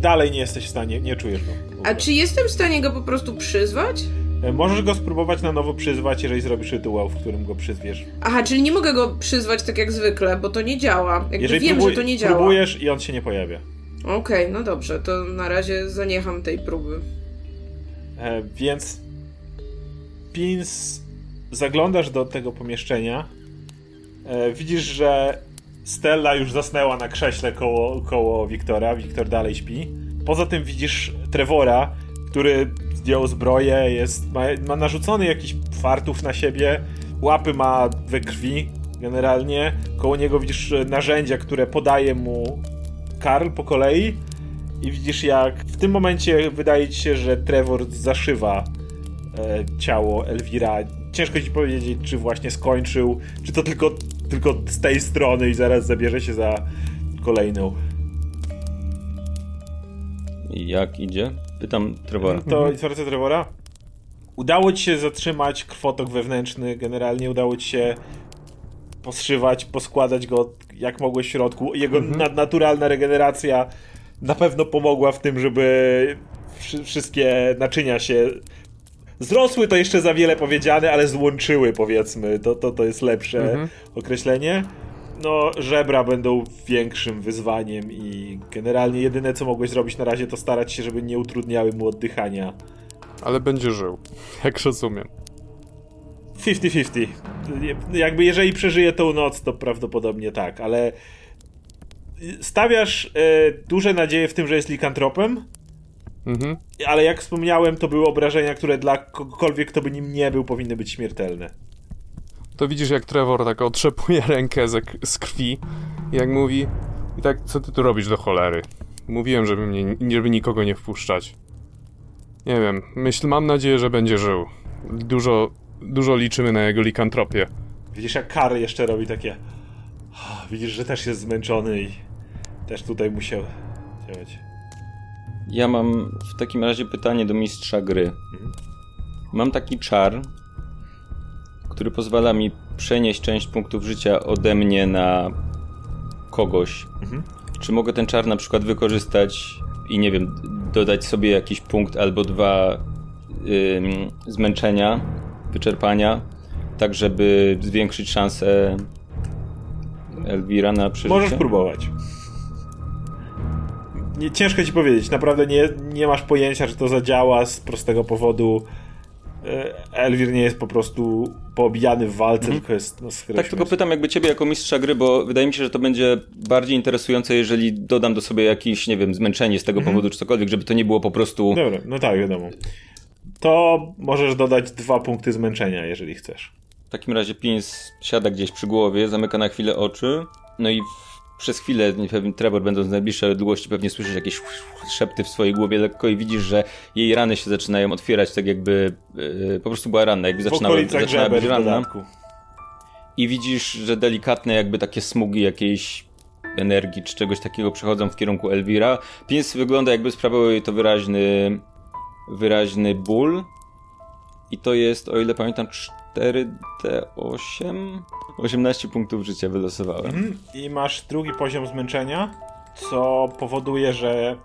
Dalej nie jesteś w stanie, nie czujesz go. A czy jestem w stanie go po prostu przyzwać? E, Możesz go spróbować na nowo przyzwać, jeżeli zrobisz rytuał, w którym go przyzwiesz. Aha, czyli nie mogę go przyzwać tak jak zwykle, bo to nie działa. Jakby Jeżeli wiem, próbuj- że to nie działa. próbujesz i on się nie pojawia. Okej, no dobrze, to na razie zaniecham tej próby. E, więc Pins zaglądasz do tego pomieszczenia. E, widzisz, że Stella już zasnęła na krześle koło, koło Wiktora. Wiktor dalej śpi. Poza tym widzisz Trevora, który zdjął zbroję, jest, ma, ma narzucony jakiś fartów na siebie, łapy ma we krwi generalnie. Koło niego widzisz e, narzędzia, które podaje mu Karl po kolei. I widzisz, jak w tym momencie wydaje ci się, że Trevor zaszywa e, ciało Elvira. Ciężko ci powiedzieć, czy właśnie skończył, czy to tylko, tylko z tej strony i zaraz zabierze się za kolejną. Jak idzie? Pytam Trevora. To informacja Trevora. Udało ci się zatrzymać krwotok wewnętrzny, generalnie udało ci się poszywać, poskładać go jak mogłeś w środku. Jego nadnaturalna regeneracja na pewno pomogła w tym, żeby wszy- wszystkie naczynia się Zrosły to jeszcze za wiele powiedziane, ale złączyły powiedzmy. To, to, to jest lepsze Mhm. określenie. No, żebra będą większym wyzwaniem i generalnie jedyne co mogłeś zrobić na razie to starać się, żeby nie utrudniały mu oddychania. Ale będzie żył, jak rozumiem. 50-50. Jakby jeżeli przeżyje tą noc, to prawdopodobnie tak, ale stawiasz e, duże nadzieje w tym, że jest likantropem, Mhm. ale jak wspomniałem, to były obrażenia, które dla kogokolwiek, kto by nim nie był, powinny być śmiertelne. To widzisz, jak Trevor tak otrzepuje [laughs] rękę z, z krwi jak mówi i tak, co ty tu robisz do cholery? Mówiłem, żeby, mnie, żeby nikogo nie wpuszczać. Nie wiem, myśl, mam nadzieję, że będzie żył. Dużo, dużo liczymy na jego likantropię. Widzisz, jak Kar jeszcze robi takie. Widzisz, że też jest zmęczony i też tutaj musiał działać. Ja mam w takim razie pytanie do mistrza gry. Mam taki czar, który pozwala mi przenieść część punktów życia ode mnie na kogoś. Mhm. Czy mogę ten czar na przykład wykorzystać i nie wiem, dodać sobie jakiś punkt albo dwa ym, zmęczenia, wyczerpania, tak żeby zwiększyć szansę Elvira na przeżycie? Możesz próbować. Nie, ciężko ci powiedzieć, naprawdę nie, nie masz pojęcia, czy to zadziała z prostego powodu. E, Elwir nie jest po prostu poobijany w walce, tylko jest no, Tak, tylko pytam jakby ciebie jako mistrza gry, bo wydaje mi się, że to będzie bardziej interesujące, jeżeli dodam do sobie jakieś, nie wiem, zmęczenie z tego powodu, czy cokolwiek, żeby to nie było po prostu... Dobra, no tak, wiadomo. To możesz dodać dwa punkty zmęczenia, jeżeli chcesz. W takim razie Pins siada gdzieś przy głowie, zamyka na chwilę oczy, no i przez chwilę, nie wiem, Trevor będąc w najbliższej odległości pewnie słyszysz jakieś szepty w swojej głowie lekko i widzisz, że jej rany się zaczynają otwierać tak jakby yy, po prostu była ranna, jakby zaczynała, zaczynała być ranna. I widzisz, że delikatne jakby takie smugi jakiejś energii czy czegoś takiego przechodzą w kierunku Elvira. Pies wygląda jakby sprawiało jej to wyraźny wyraźny ból. I to jest, o ile pamiętam, 4D8. 18 punktów życia wylosowałem. Mhm. I masz drugi poziom zmęczenia, co powoduje, że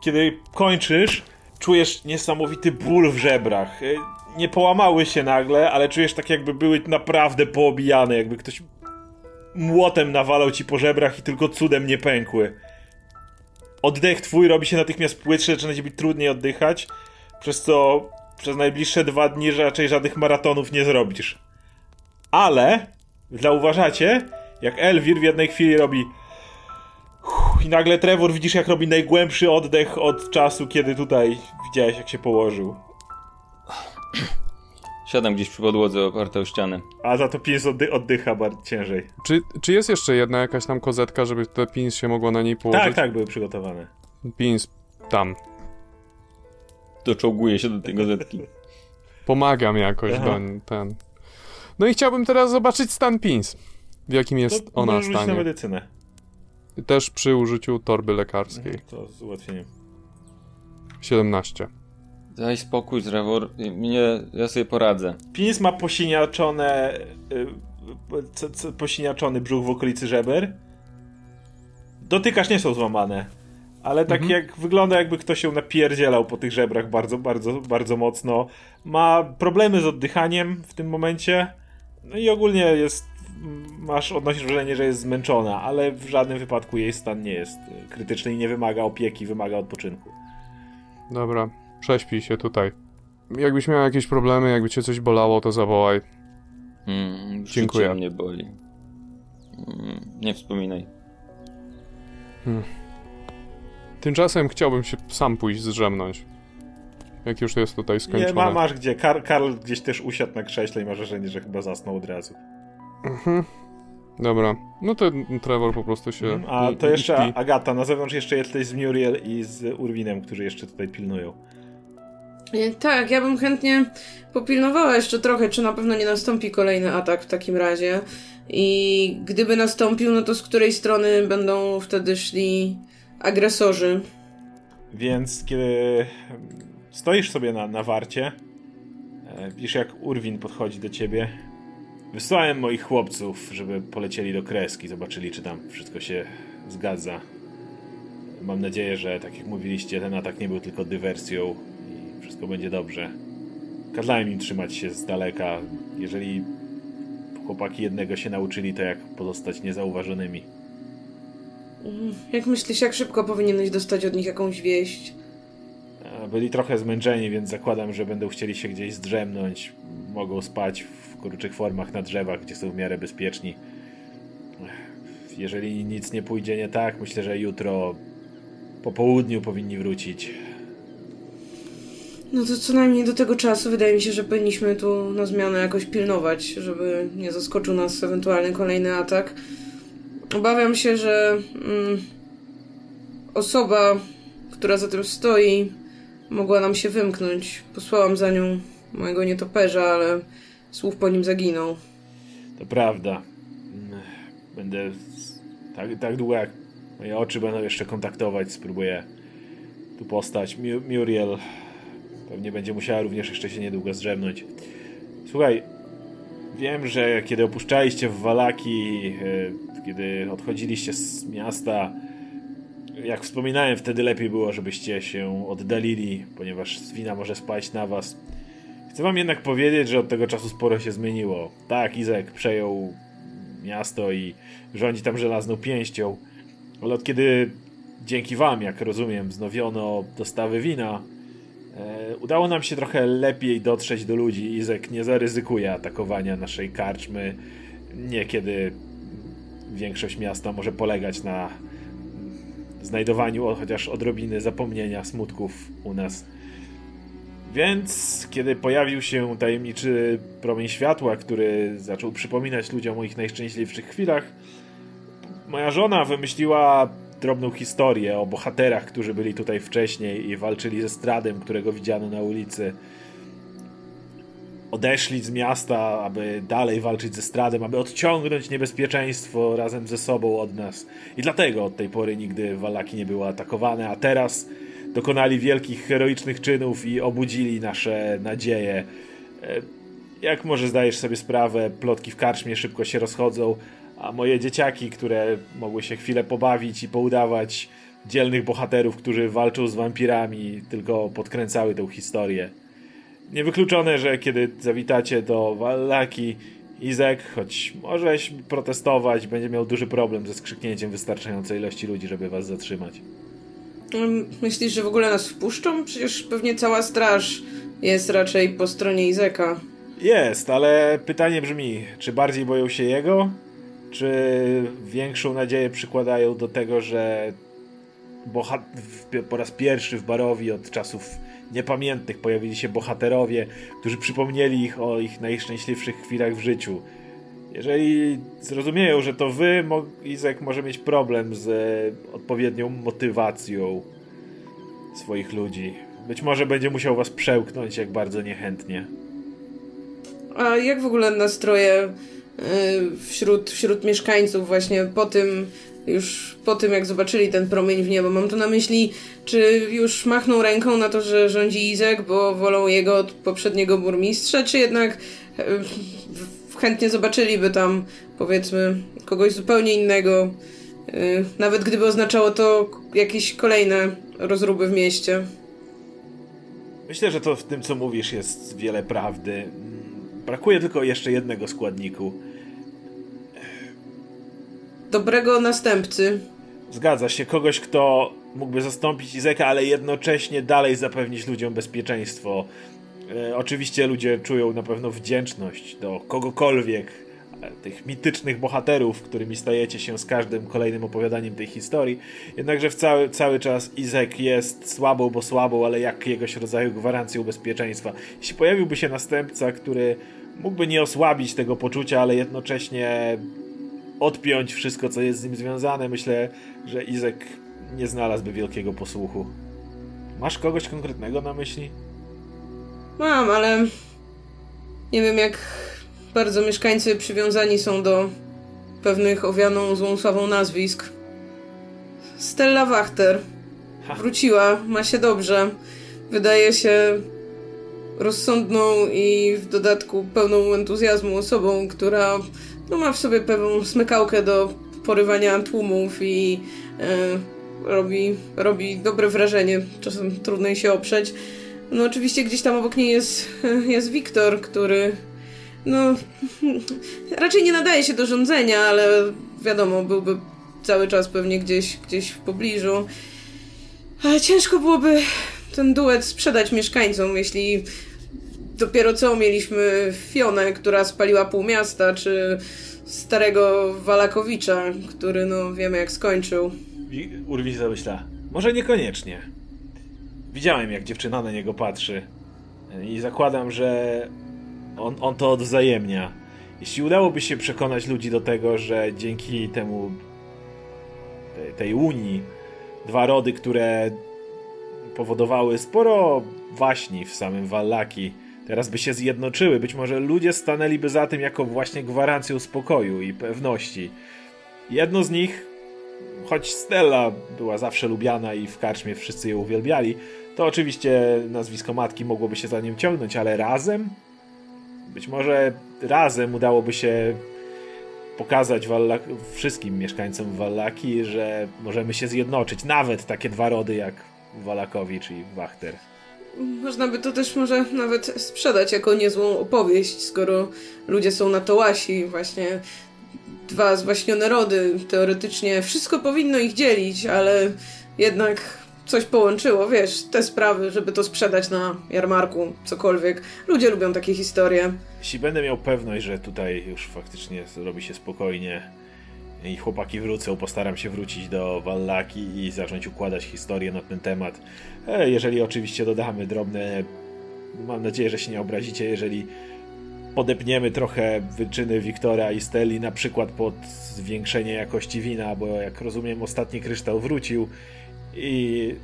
kiedy kończysz, czujesz niesamowity ból w żebrach. Y, Nie połamały się nagle, ale czujesz tak jakby były naprawdę poobijane, jakby ktoś młotem nawalał ci po żebrach i tylko cudem nie pękły. Oddech twój robi się natychmiast płytszy, zaczyna ci być trudniej oddychać, przez co przez najbliższe dwa dni raczej żadnych maratonów nie zrobisz. Ale zauważacie, jak Elwir w jednej chwili robi i nagle Trevor widzisz jak robi najgłębszy oddech od czasu, kiedy tutaj widziałeś jak się położył. Siadam gdzieś przy podłodze oparte o ścianę. A za to pies oddy oddycha bardzo ciężej. Czy, czy jest jeszcze jedna jakaś tam kozetka, żeby te pins się mogło na niej położyć? Tak, tak, były przygotowane. Pins tam. Doczołguję się do tej gazetki. Pomagam jakoś Aha. do ten. No i chciałbym teraz zobaczyć stan pins. W jakim jest to ona rzucić na stanie. medycynę. Też przy użyciu torby lekarskiej. To z ułatwieniem. 17. Daj spokój, Trevor. Mnie, ja sobie poradzę. Pins ma posiniaczone y, c- c- posiniaczony brzuch w okolicy żeber. Dotykasz, nie są złamane. Ale tak Mhm. jak wygląda jakby ktoś się napierdzielał po tych żebrach bardzo, bardzo, bardzo mocno. Ma problemy z oddychaniem w tym momencie. No i ogólnie jest masz odnosisz wrażenie, że jest zmęczona, ale w żadnym wypadku jej stan nie jest krytyczny i nie wymaga opieki, wymaga odpoczynku. Dobra, prześpij się tutaj. Jakbyś miał jakieś problemy, jakby cię coś bolało, to zawołaj. Mm, Dziękuję. mnie boli. Mm, nie wspominaj. Tymczasem chciałbym się sam pójść zdrzemnąć. Jak już jest tutaj skończone. Nie, ma, masz gdzie. Kar, Karl gdzieś też usiadł na krześle i masz wrażenie, że chyba zasnął od razu. Dobra, no to Trevor po prostu się A i- to jeszcze śpi. Agata, na zewnątrz jeszcze jesteś z Muriel i z Urwinem, którzy jeszcze tutaj pilnują. E, Tak, ja bym chętnie popilnowała jeszcze trochę, czy na pewno nie nastąpi kolejny atak w takim razie. I gdyby nastąpił, no to z której strony będą wtedy szli agresorzy? Więc kiedy stoisz sobie na, na warcie, e, widzisz jak Urwin podchodzi do ciebie. Wysłałem moich chłopców, żeby polecieli do kreski, zobaczyli czy tam wszystko się zgadza. Mam nadzieję, że tak jak mówiliście, ten atak nie był tylko dywersją i wszystko będzie dobrze. kazałem im trzymać się z daleka. Jeżeli chłopaki jednego się nauczyli, to jak pozostać niezauważonymi. Jak myślisz, jak szybko powinieneś dostać od nich jakąś wieść? Byli trochę zmęczeni, więc zakładam, że będą chcieli się gdzieś zdrzemnąć. Mogą spać w kruczych formach na drzewach, gdzie są w miarę bezpieczni. Jeżeli nic nie pójdzie nie tak, myślę, że jutro po południu powinni wrócić. No to co najmniej do tego czasu wydaje mi się, że powinniśmy tu na zmianę jakoś pilnować, żeby nie zaskoczył nas ewentualny kolejny atak. Obawiam się, że mm, osoba, która za tym stoi, mogła nam się wymknąć. Posłałam za nią mojego nietoperza, ale słów po nim zaginął. To prawda. Będę tak, tak długo jak moje oczy będą jeszcze kontaktować, spróbuję tu postać. Muriel pewnie będzie musiała również jeszcze się niedługo zdrzemnąć. Słuchaj, wiem, że kiedy opuszczaliście w Walaki, e, kiedy odchodziliście z miasta, jak wspominałem, wtedy lepiej było, żebyście się oddalili, ponieważ Zwina może spać na was. Chcę wam jednak powiedzieć, że od tego czasu sporo się zmieniło. Tak, Izek przejął miasto i rządzi tam żelazną pięścią, ale od kiedy dzięki wam, jak rozumiem, wznowiono dostawy wina, e, udało nam się trochę lepiej dotrzeć do ludzi. Izek nie zaryzykuje atakowania naszej karczmy. Niekiedy większość miasta może polegać na znajdowaniu chociaż odrobiny zapomnienia smutków u nas. Więc kiedy pojawił się tajemniczy promień światła, który zaczął przypominać ludziom o ich najszczęśliwszych chwilach, moja żona wymyśliła drobną historię o bohaterach, którzy byli tutaj wcześniej i walczyli ze Stradem, którego widziano na ulicy. Odeszli z miasta, aby dalej walczyć ze Stradem, aby odciągnąć niebezpieczeństwo razem ze sobą od nas. I dlatego od tej pory nigdy Wallaki nie były atakowane, a teraz dokonali wielkich, heroicznych czynów i obudzili nasze nadzieje. E, jak może zdajesz sobie sprawę, plotki w karczmie szybko się rozchodzą, a moje dzieciaki, które mogły się chwilę pobawić i poudawać dzielnych bohaterów, którzy walczą z wampirami, tylko podkręcały tę historię. Niewykluczone, że kiedy zawitacie do Wallaki, Izek, choć możeś protestować, będzie miał duży problem ze skrzyknięciem wystarczającej ilości ludzi, żeby was zatrzymać. Myślisz, że w ogóle nas wpuszczą? Przecież pewnie cała straż jest raczej po stronie Izeka. Jest, ale pytanie brzmi, czy bardziej boją się jego, czy większą nadzieję przykładają do tego, że po raz pierwszy w Barowi od czasów niepamiętnych pojawili się bohaterowie, którzy przypomnieli ich o ich najszczęśliwszych chwilach w życiu. Jeżeli zrozumieją, że to wy, Izek może mieć problem z odpowiednią motywacją swoich ludzi. Być może będzie musiał was przełknąć, jak bardzo niechętnie. A jak w ogóle nastroje y, wśród, wśród mieszkańców właśnie po tym, już po tym jak zobaczyli ten promień w niebo? Mam tu na myśli, czy już machną ręką na to, że rządzi Izek, bo wolą jego od poprzedniego burmistrza, czy jednak y, chętnie zobaczyliby tam, powiedzmy, kogoś zupełnie innego, yy, nawet gdyby oznaczało to jakieś kolejne rozruby w mieście. Myślę, że to w tym, co mówisz, jest wiele prawdy. Brakuje tylko jeszcze jednego składniku. Dobrego następcy. Zgadza się, kogoś, kto mógłby zastąpić Izeka, ale jednocześnie dalej zapewnić ludziom bezpieczeństwo. E, oczywiście ludzie czują na pewno wdzięczność do kogokolwiek, e, tych mitycznych bohaterów, którymi stajecie się z każdym kolejnym opowiadaniem tej historii. Jednakże w cały, cały czas Izek jest słabą, bo słabą, ale jakiegoś rodzaju gwarancją bezpieczeństwa. Jeśli pojawiłby się następca, który mógłby nie osłabić tego poczucia, ale jednocześnie odpiąć wszystko, co jest z nim związane, myślę, że Izek nie znalazłby wielkiego posłuchu. Masz kogoś konkretnego na myśli? Mam, ale nie wiem jak bardzo mieszkańcy przywiązani są do pewnych owianą złą sławą nazwisk. Stella Wachter wróciła, ma się dobrze. Wydaje się rozsądną i w dodatku pełną entuzjazmu osobą, która no, ma w sobie pewną smykałkę do porywania tłumów i e, robi, robi dobre wrażenie. Czasem trudno jej się oprzeć. No oczywiście gdzieś tam obok niej jest, [laughs] jest Wiktor, który no [laughs] raczej nie nadaje się do rządzenia, ale wiadomo, byłby cały czas pewnie gdzieś, gdzieś w pobliżu. Ale ciężko byłoby ten duet sprzedać mieszkańcom, jeśli dopiero co mieliśmy Fionę, która spaliła pół miasta, czy starego Walakowicza, który no wiemy jak skończył. Urwis zamyśla. Może niekoniecznie. Widziałem jak dziewczyna na niego patrzy i zakładam, że on, on to odwzajemnia. Jeśli udałoby się przekonać ludzi do tego, że dzięki temu tej unii dwa rody, które powodowały sporo waśni w samym Wallaki, teraz by się zjednoczyły. Być może ludzie stanęliby za tym jako właśnie gwarancją spokoju i pewności. Jedno z nich, choć Stella była zawsze lubiana i w karczmie wszyscy ją uwielbiali, to oczywiście nazwisko matki mogłoby się za nim ciągnąć, ale razem? Być może razem udałoby się pokazać Walla wszystkim mieszkańcom Wallaki, że możemy się zjednoczyć. Nawet takie dwa rody jak Walakowicz i Wachter. Można by to też może nawet sprzedać jako niezłą opowieść, skoro ludzie są na to łasi. Właśnie dwa zwaśnione rody. Teoretycznie wszystko powinno ich dzielić, ale jednak coś połączyło, wiesz, te sprawy, żeby to sprzedać na jarmarku, cokolwiek. Ludzie lubią takie historie. Jeśli będę miał pewność, że tutaj już faktycznie robi się spokojnie i chłopaki wrócą, postaram się wrócić do Wallaki i zacząć układać historię na ten temat. E, jeżeli oczywiście dodamy drobne, mam nadzieję, że się nie obrazicie, jeżeli podepniemy trochę wyczyny Wiktora i Steli, na przykład pod zwiększenie jakości wina, bo jak rozumiem ostatni kryształ wrócił i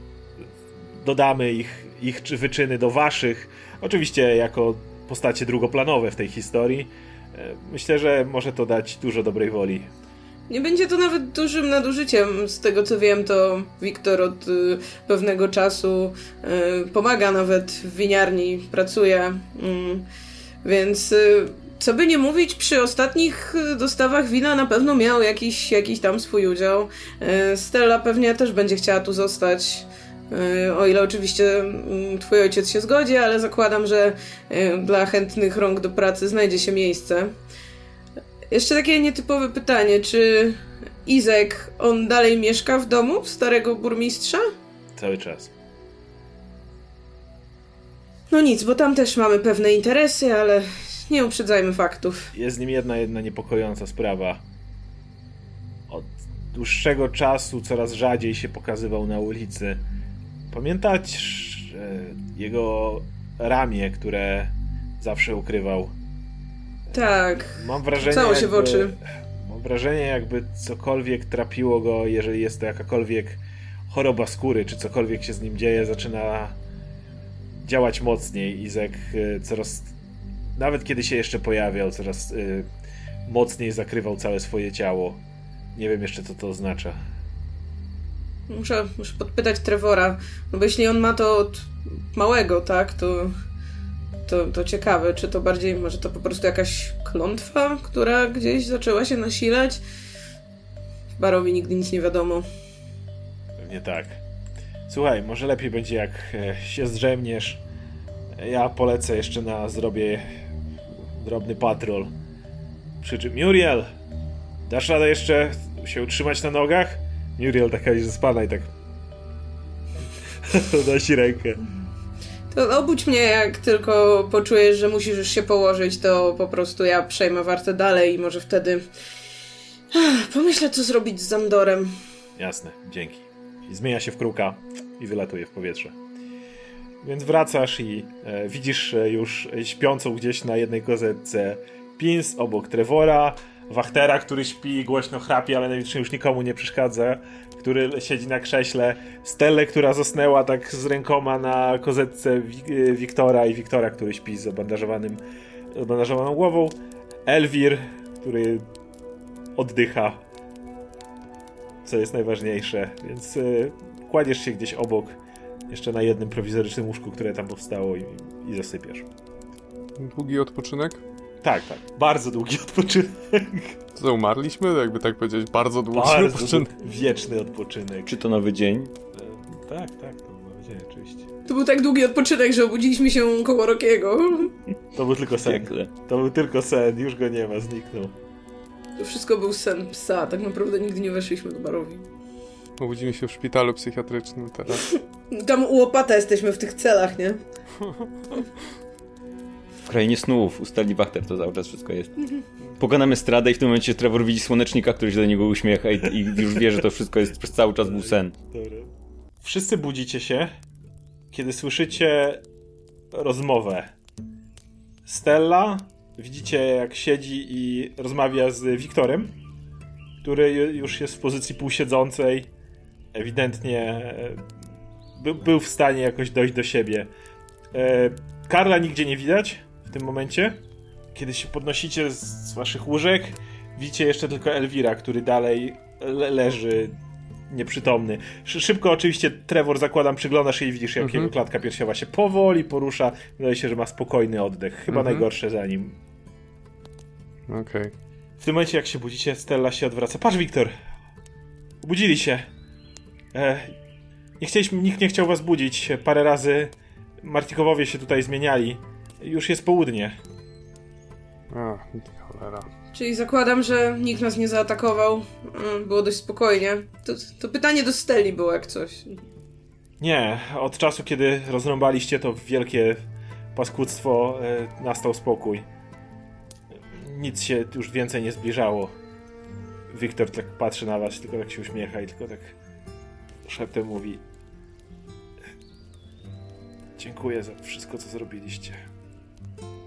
dodamy ich, ich wyczyny do waszych, oczywiście jako postacie drugoplanowe w tej historii. E, myślę, że może to dać dużo dobrej woli. Nie będzie to nawet dużym nadużyciem. Z tego co wiem, to Wiktor od y, pewnego czasu y, pomaga nawet w winiarni, pracuje. Y, więc y, co by nie mówić, przy ostatnich y, dostawach wina na pewno miał jakiś, jakiś tam swój udział. Y, Stella pewnie też będzie chciała tu zostać. O ile oczywiście mm, twój ojciec się zgodzi, ale zakładam, że dla chętnych rąk do pracy znajdzie się miejsce. Jeszcze takie nietypowe pytanie, czy Izek, on dalej mieszka w domu starego burmistrza? Cały czas. No nic, bo tam też mamy pewne interesy, ale nie uprzedzajmy faktów. Jest z nim jedna, jedna niepokojąca sprawa. Od dłuższego czasu coraz rzadziej się pokazywał na ulicy. Pamiętać jego ramię, które zawsze ukrywał. Tak. Mam wrażenie. Cało się jakby, w oczy. Mam wrażenie, jakby cokolwiek trapiło go, jeżeli jest to jakakolwiek choroba skóry, czy cokolwiek się z nim dzieje, zaczyna działać mocniej. Izek e, coraz nawet kiedy się jeszcze pojawiał, coraz y, mocniej zakrywał całe swoje ciało. Nie wiem jeszcze, co to oznacza. Muszę, muszę podpytać Trevora, no bo jeśli on ma to od małego, tak, to, to, to ciekawe, czy to bardziej, może to po prostu jakaś klątwa, która gdzieś zaczęła się nasilać? Barowi nigdy nic nie wiadomo. Pewnie tak. Słuchaj, może lepiej będzie jak e, się zdrzemniesz. Ja polecę jeszcze na zrobię drobny patrol. Krzyczy, Muriel, dasz radę jeszcze się utrzymać na nogach? Muriel taka jest spada i tak [laughs] Dosi rękę. To obudź mnie, jak tylko poczujesz, że musisz już się położyć, to po prostu ja przejmę wartę dalej i może wtedy pomyślę, co zrobić z Zamdorem. Jasne, dzięki. I zmienia się w kruka i wylatuje w powietrze. Więc wracasz i e, widzisz już śpiącą gdzieś na jednej kozetce Pins obok Trevora, Wachtera, który śpi, głośno chrapie, ale najwidoczniej już nikomu nie przeszkadza, który siedzi na krześle, Stellę, która zasnęła tak z rękoma na kozetce Wi Wiktora i Wiktora, który śpi z obandażowanym, obandażowaną głową, Elwir, który oddycha, co jest najważniejsze, więc y, kładziesz się gdzieś obok jeszcze na jednym prowizorycznym łóżku, które tam powstało i, i zasypiasz. Długi odpoczynek? Tak, tak. Bardzo długi odpoczynek. Co, umarliśmy? Jakby tak powiedzieć, bardzo długi bardzo odpoczynek. Wieczny odpoczynek. Czy to nowy dzień? E, tak, tak, to nowy dzień. Oczywiście. To był tak długi odpoczynek, że obudziliśmy się koło Rokiego. To był tylko sen. To był tylko sen, już go nie ma, zniknął. To wszystko był sen psa. Tak naprawdę nigdy nie weszliśmy do barowi. Obudzimy się w szpitalu psychiatrycznym teraz. Tam u łopata jesteśmy w tych celach, nie? [laughs] Krainie snów, ustali Wachter, to cały czas wszystko jest. Pokonamy stradę i w tym momencie Trevor widzi słonecznika, który się do niego uśmiecha i, i już wie, że to wszystko jest przez cały czas był sen. Dobra. Wszyscy budzicie się, kiedy słyszycie rozmowę. Stella, widzicie jak siedzi i rozmawia z Wiktorem, który ju- już jest w pozycji półsiedzącej. Ewidentnie e, by, był w stanie jakoś dojść do siebie. E, Karla nigdzie nie widać w tym momencie. Kiedy się podnosicie z, waszych łóżek, widzicie jeszcze tylko Elwira, który dalej le leży nieprzytomny. Szy- Szybko oczywiście Trevor zakładam, przyglądasz się i widzisz jak Mhm. jego klatka piersiowa się powoli porusza. Wydaje się, że ma spokojny oddech. Chyba Mhm. najgorsze za nim. Okej. W tym momencie jak się budzicie, Stella się odwraca. Patrz Wiktor! Obudzili się. E, nie chcieliśmy, nikt nie chciał was budzić. Parę razy Martikowowie się tutaj zmieniali. Już jest południe. A, cholera. Czyli zakładam, że nikt nas nie zaatakował. Mm, Było dość spokojnie. To, to pytanie do Steli było jak coś. Nie, od czasu kiedy rozrąbaliście to wielkie paskudztwo, e, nastał spokój. Nic się już więcej nie zbliżało. Wiktor tak patrzy na was, tylko tak się uśmiecha i tylko tak szeptem mówi Dziękuję za wszystko, co zrobiliście.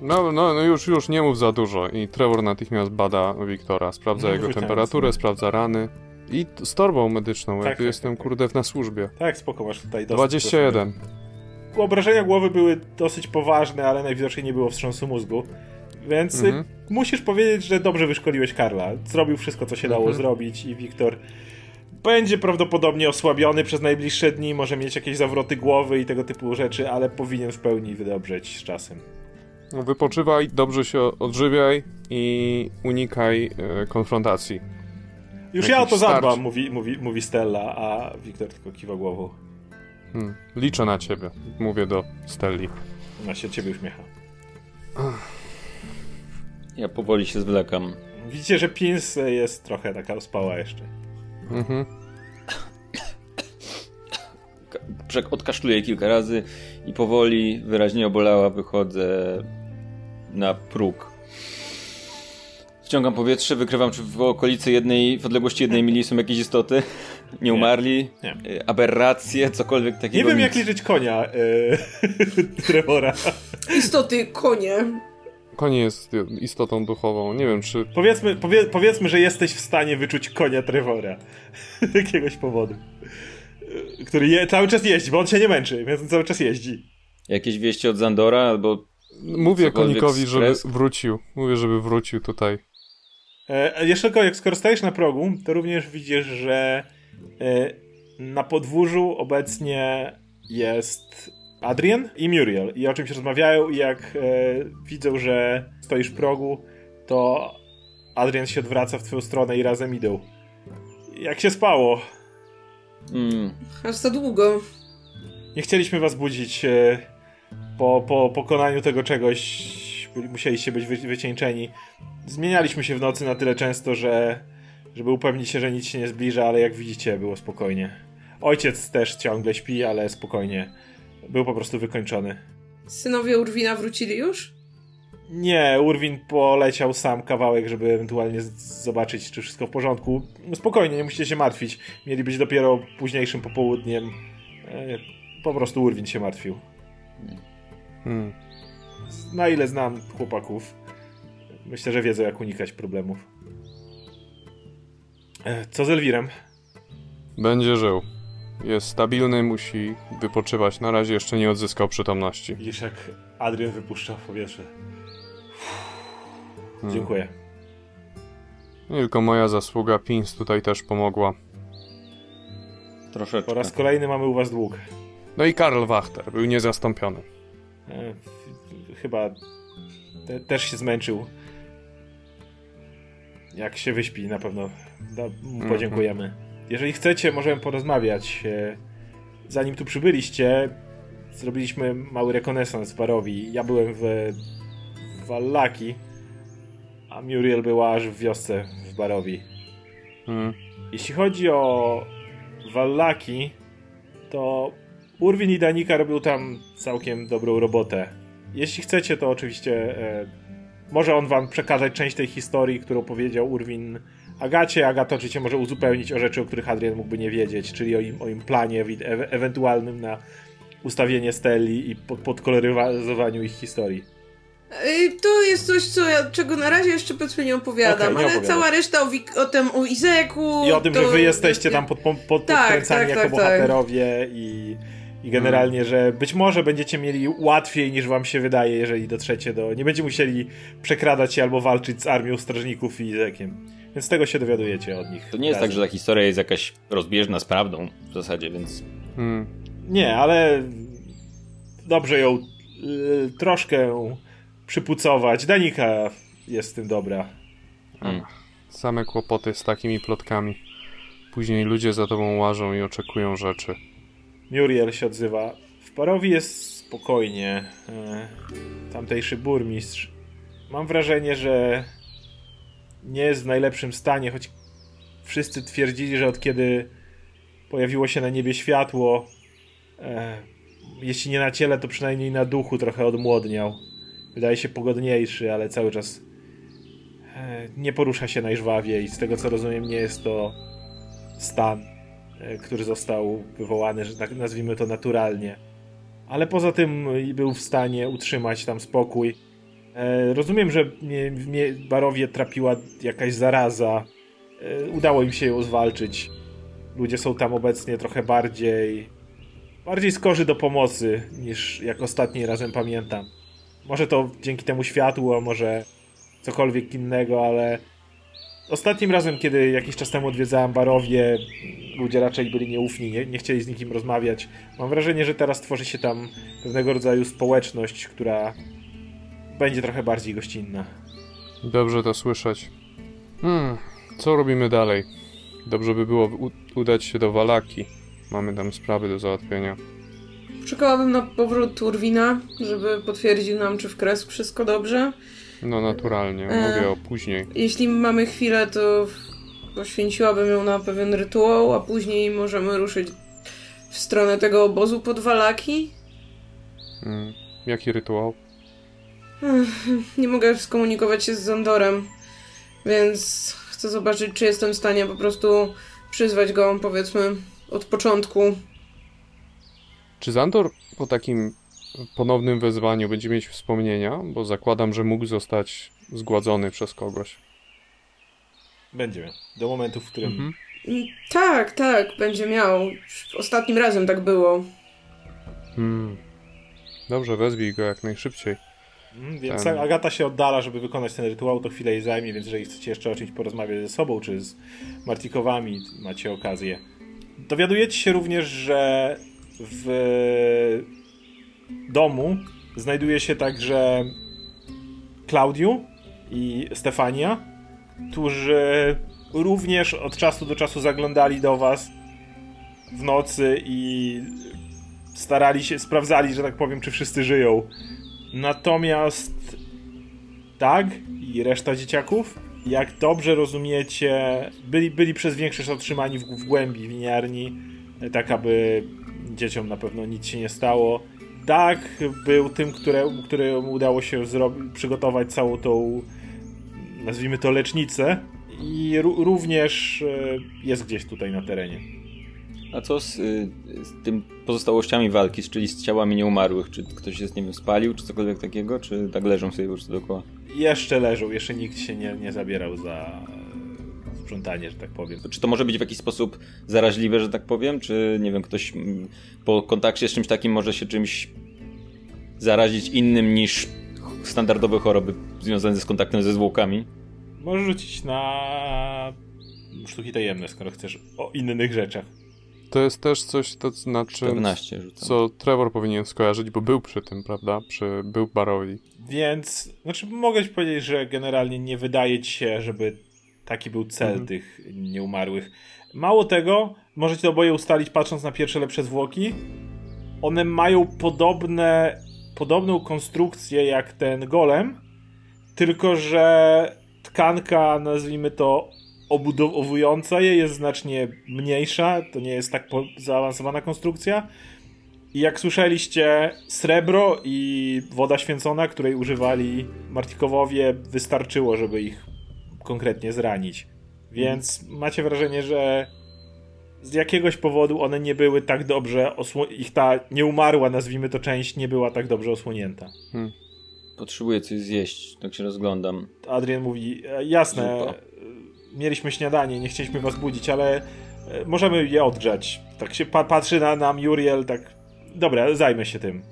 No, no, no już, już nie mów za dużo. I Trevor natychmiast bada Wiktora, sprawdza No, jego temperaturę, no. sprawdza rany. I z torbą medyczną, Tak, ja tu tak, jestem, tak, tak. kurde, na służbie. Tak, spoko, masz tutaj dosyć. 21. Obrażenia głowy były dosyć poważne, ale najwidoczniej nie było wstrząsu mózgu. Więc y, Mhm. musisz powiedzieć, że dobrze wyszkoliłeś Karla. Zrobił wszystko, co się dało Mhm. zrobić i Wiktor będzie prawdopodobnie osłabiony przez najbliższe dni, może mieć jakieś zawroty głowy i tego typu rzeczy, ale powinien w pełni wydobrzeć z czasem. No, Wypoczywaj, dobrze się odżywiaj i unikaj e, konfrontacji. Już ja o to Jakiś starć. zadbam, mówi, mówi, mówi Stella, a Wiktor tylko kiwa głową. Hmm. Liczę na ciebie, mówię do Stelli. Ona się od ciebie uśmiecha. Ja powoli się zwlekam. Widzicie, że Pins jest trochę taka ospała jeszcze. Mhm. Odkaszluję kilka razy i powoli, wyraźnie obolała, wychodzę na próg. Wciągam powietrze, wykrywam, czy w okolicy jednej, w odległości jednej mili są jakieś istoty. Nie umarli, Nie. y, aberracje, cokolwiek takiego. Nie wiem, nic. jak liczyć konia yy, [laughs] Trevora. Istoty, konie. Konie jest istotą duchową. Nie wiem, czy Powiedzmy, powie, powiedzmy, że jesteś w stanie wyczuć konia Trevora. [laughs] Z jakiegoś powodu. Yy, Który je, cały czas jeździ, bo on się nie męczy, więc on cały czas jeździ. Jakieś wieści od Zandora albo Mówię konikowi, żeby wrócił. Mówię, żeby wrócił tutaj. E, a jeszcze tylko, jak skoro stajesz na progu, to również widzisz, że e, na podwórzu obecnie jest Adrian i Muriel. I o czymś rozmawiają i jak e, widzą, że stoisz w progu, to Adrian się odwraca w twoją stronę i razem idą. Jak się spało? mm, Aż za długo. Nie chcieliśmy was budzić e, po, po pokonaniu tego czegoś. Musieliście być wy, wycieńczeni. Zmienialiśmy się w nocy na tyle często, że żeby upewnić się, że nic się nie zbliża, ale jak widzicie, było spokojnie. Ojciec też ciągle śpi, ale spokojnie. Był po prostu wykończony. Synowie Urwina wrócili już? Nie, Urwin poleciał sam kawałek, żeby ewentualnie zobaczyć, czy wszystko w porządku. No Spokojnie, nie musicie się martwić. Mieli być dopiero późniejszym popołudniem. E, Po prostu Urwin się martwił. Hmm. Na ile znam chłopaków, myślę, że wiedzą, jak unikać problemów. E, Co z Elwirem? Będzie żył. Jest stabilny, musi wypoczywać. Na razie jeszcze nie odzyskał przytomności. Widzisz, jak Adrian wypuszcza w powietrze. Hmm. Dziękuję. Nie tylko moja zasługa, Pins tutaj też pomogła. troszeczkę. Po raz kolejny mamy u was dług. No i Karl Wachter był niezastąpiony. E, Chyba te, też się zmęczył. Jak się wyśpi, na pewno da, mu Mhm. podziękujemy. Jeżeli chcecie, możemy porozmawiać. e, zanim tu przybyliście, zrobiliśmy mały rekonesans w Barowi. Ja byłem w, w Wallaki, a Muriel była aż w wiosce w Barowi. Hmm. Jeśli chodzi o Wallaki, to Urwin i Danika robią tam całkiem dobrą robotę. Jeśli chcecie, to oczywiście e, może on wam przekazać część tej historii, którą powiedział Urwin Agacie. Agata oczywiście może uzupełnić o rzeczy, o których Adrian mógłby nie wiedzieć, czyli o im, o im planie e ewentualnym na ustawienie Steli i pod, podkoloryzowaniu ich historii. To jest coś, co ja, czego na razie jeszcze powiedzmy nie opowiadam, okay, nie ale cała reszta o, o tym, o Izeku... I o tym, że wy jesteście tam pod, pod, pod tak, tak, jako tak, tak. bohaterowie i, i generalnie, że być może będziecie mieli łatwiej niż wam się wydaje, jeżeli dotrzecie do... Nie będziecie musieli przekradać się albo walczyć z armią strażników i Izekiem. Więc tego się dowiadujecie od nich. To nie jest razem. tak, że ta historia jest jakaś rozbieżna z prawdą w zasadzie, więc... Hmm. Nie, ale dobrze ją y, troszkę przypucować. Danika jest w tym dobra. Hmm. Same kłopoty z takimi plotkami. Później ludzie za tobą łażą i oczekują rzeczy. Muriel się odzywa. W Parowi jest spokojnie. E, tamtejszy burmistrz. Mam wrażenie, że nie jest w najlepszym stanie, choć wszyscy twierdzili, że od kiedy pojawiło się na niebie światło, e, jeśli nie na ciele, to przynajmniej na duchu trochę odmłodniał. Wydaje się pogodniejszy, ale cały czas e, nie porusza się najżwawiej. Z tego co rozumiem, nie jest to stan, który został wywołany, że tak nazwijmy to naturalnie. Ale poza tym był w stanie utrzymać tam spokój. E, rozumiem, że mnie Barowie trapiła jakaś zaraza. Udało im się ją zwalczyć. Ludzie są tam obecnie trochę bardziej bardziej skorzy do pomocy niż jak ostatni razem pamiętam. Może to dzięki temu światłu, a może cokolwiek innego, ale ostatnim razem, kiedy jakiś czas temu odwiedzałem Barowie, ludzie raczej byli nieufni, nie, nie chcieli z nikim rozmawiać. Mam wrażenie, że teraz tworzy się tam pewnego rodzaju społeczność, która będzie trochę bardziej gościnna. Dobrze to słyszeć. Hmm, co robimy dalej? Dobrze by było udać się do Walaki. Mamy tam sprawy do załatwienia. Czekałabym na powrót Turwina, żeby potwierdził nam, czy w kresku wszystko dobrze. No naturalnie, e, mówię o później. Jeśli mamy chwilę, to poświęciłabym ją na pewien rytuał, a później możemy ruszyć w stronę tego obozu pod Walaki. Hmm. Jaki rytuał? Nie mogę skomunikować się z Zandorem, więc chcę zobaczyć, czy jestem w stanie po prostu przyzwać go, powiedzmy, od początku czy Zandor po takim ponownym wezwaniu będzie mieć wspomnienia? Bo zakładam, że mógł zostać zgładzony przez kogoś. Będzie miał. Do momentu, w którym. Mhm. Tak, tak, będzie miał. Ostatnim razem tak było. Hmm. Dobrze, wezwij go jak najszybciej. Hmm, więc ten... Agata się oddala, żeby wykonać ten rytuał, to chwilę jej zajmie, więc jeżeli chcecie jeszcze o czymś porozmawiać ze sobą, czy z Martikowami, macie okazję. Dowiadujecie się również, że w domu znajduje się także Klaudiu i Stefania, którzy również od czasu do czasu zaglądali do was w nocy i starali się, sprawdzali, że tak powiem, czy wszyscy żyją. Natomiast Dag i reszta dzieciaków, jak dobrze rozumiecie, byli, byli przez większość otrzymani w, w głębi winiarni, tak aby dzieciom na pewno nic się nie stało. Dag był tym, które, któremu udało się przygotować całą tą, nazwijmy to, lecznicę i również e, jest gdzieś tutaj na terenie. A co z, y, z tym pozostałościami walki, czyli z ciałami nieumarłych? Czy ktoś się z nimi spalił, czy cokolwiek takiego? Czy tak leżą sobie już dookoła? Jeszcze leżą, jeszcze nikt się nie, nie zabierał za sprzątanie, że tak powiem. Czy to może być w jakiś sposób zaraźliwe, że tak powiem? Czy, nie wiem, ktoś po kontakcie z czymś takim może się czymś zarazić innym niż standardowe choroby związane z kontaktem ze zwłokami? Możesz rzucić na sztuki tajemne, skoro chcesz o innych rzeczach. To jest też coś, to znaczy, 14 co Trevor powinien skojarzyć, bo był przy tym, prawda? Przy, był Barowi. Więc, znaczy mogę ci powiedzieć, że generalnie nie wydaje ci się, żeby Taki był cel mhm. tych nieumarłych. Mało tego, możecie to oboje ustalić patrząc na pierwsze lepsze zwłoki, one mają podobne, podobną konstrukcję jak ten golem, tylko że tkanka, nazwijmy to obudowująca je jest znacznie mniejsza, to nie jest tak zaawansowana konstrukcja. I jak słyszeliście, srebro i woda święcona, której używali Martikowowie, wystarczyło, żeby ich konkretnie zranić. Więc macie wrażenie, że z jakiegoś powodu one nie były tak dobrze ich ta nieumarła, nazwijmy to część, nie była tak dobrze osłonięta. Hmm. Potrzebuję coś zjeść, tak się rozglądam. Adrian mówi, e, jasne, Zupa. mieliśmy śniadanie, nie chcieliśmy was budzić, ale e, możemy je odgrzać. Tak się pa patrzy na nam Juriel, tak, dobra, zajmę się tym.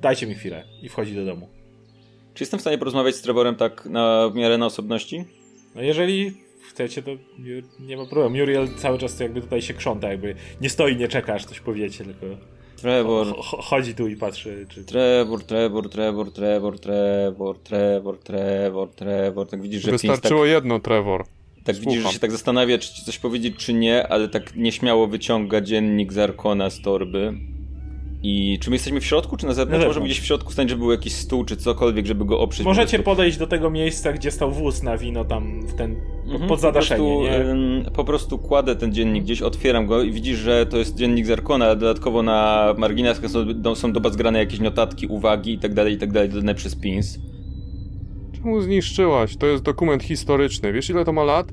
Dajcie mi chwilę. I wchodzi do domu. Czy jestem w stanie porozmawiać z Trevorem tak na, w miarę na osobności? No jeżeli chcecie, to nie ma problemu. Muriel cały czas jakby tutaj się krząta, jakby nie stoi, nie czeka, aż coś powiecie, tylko Trevor. chodzi tu i patrzy. Czy... Trevor, Trevor, Trevor, Trevor, Trevor, Trevor, Trevor, Trevor. Tak widzisz, że Wystarczyło tak, jedno, Trevor. Tak Słucham. widzisz, że się tak zastanawia, czy ci coś powiedzieć, czy nie, ale tak nieśmiało wyciąga dziennik z Arkona z torby i czy my jesteśmy w środku, czy na zewnątrz? Możemy gdzieś w środku stać, żeby był jakiś stół, czy cokolwiek, żeby go oprzeć. Możecie podejść do tego miejsca, gdzie stał wóz na wino, tam w ten mhm, pod zadaszenie, po prostu, po prostu kładę ten dziennik gdzieś, otwieram go i widzisz, że to jest dziennik z Arkona, ale dodatkowo na marginesach są, są dobazgrane jakieś notatki, uwagi i tak dalej, i tak dalej, dodane przez pins. Czemu zniszczyłaś? To jest dokument historyczny. Wiesz, ile to ma lat?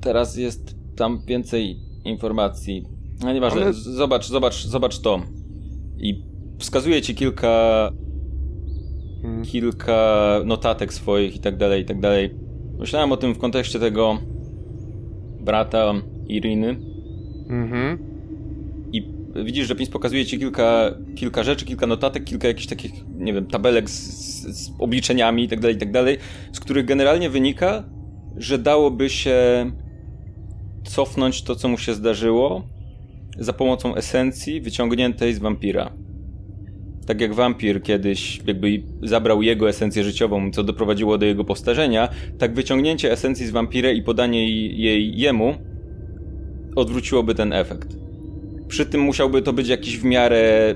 Teraz jest tam więcej informacji. No nieważne, ale... zobacz, zobacz, zobacz to i wskazuje ci kilka hmm. kilka notatek swoich i tak dalej, i tak dalej. Myślałem o tym w kontekście tego brata Iriny. Mhm. I widzisz, że PiS pokazuje ci kilka, kilka rzeczy, kilka notatek, kilka jakichś takich, nie wiem, tabelek z, z, z obliczeniami i tak dalej, i tak dalej, z których generalnie wynika, że dałoby się cofnąć to, co mu się zdarzyło za pomocą esencji wyciągniętej z wampira. Tak jak wampir kiedyś jakby zabrał jego esencję życiową, co doprowadziło do jego postarzenia, tak wyciągnięcie esencji z wampira i podanie jej jemu odwróciłoby ten efekt. Przy tym musiałby to być jakiś w miarę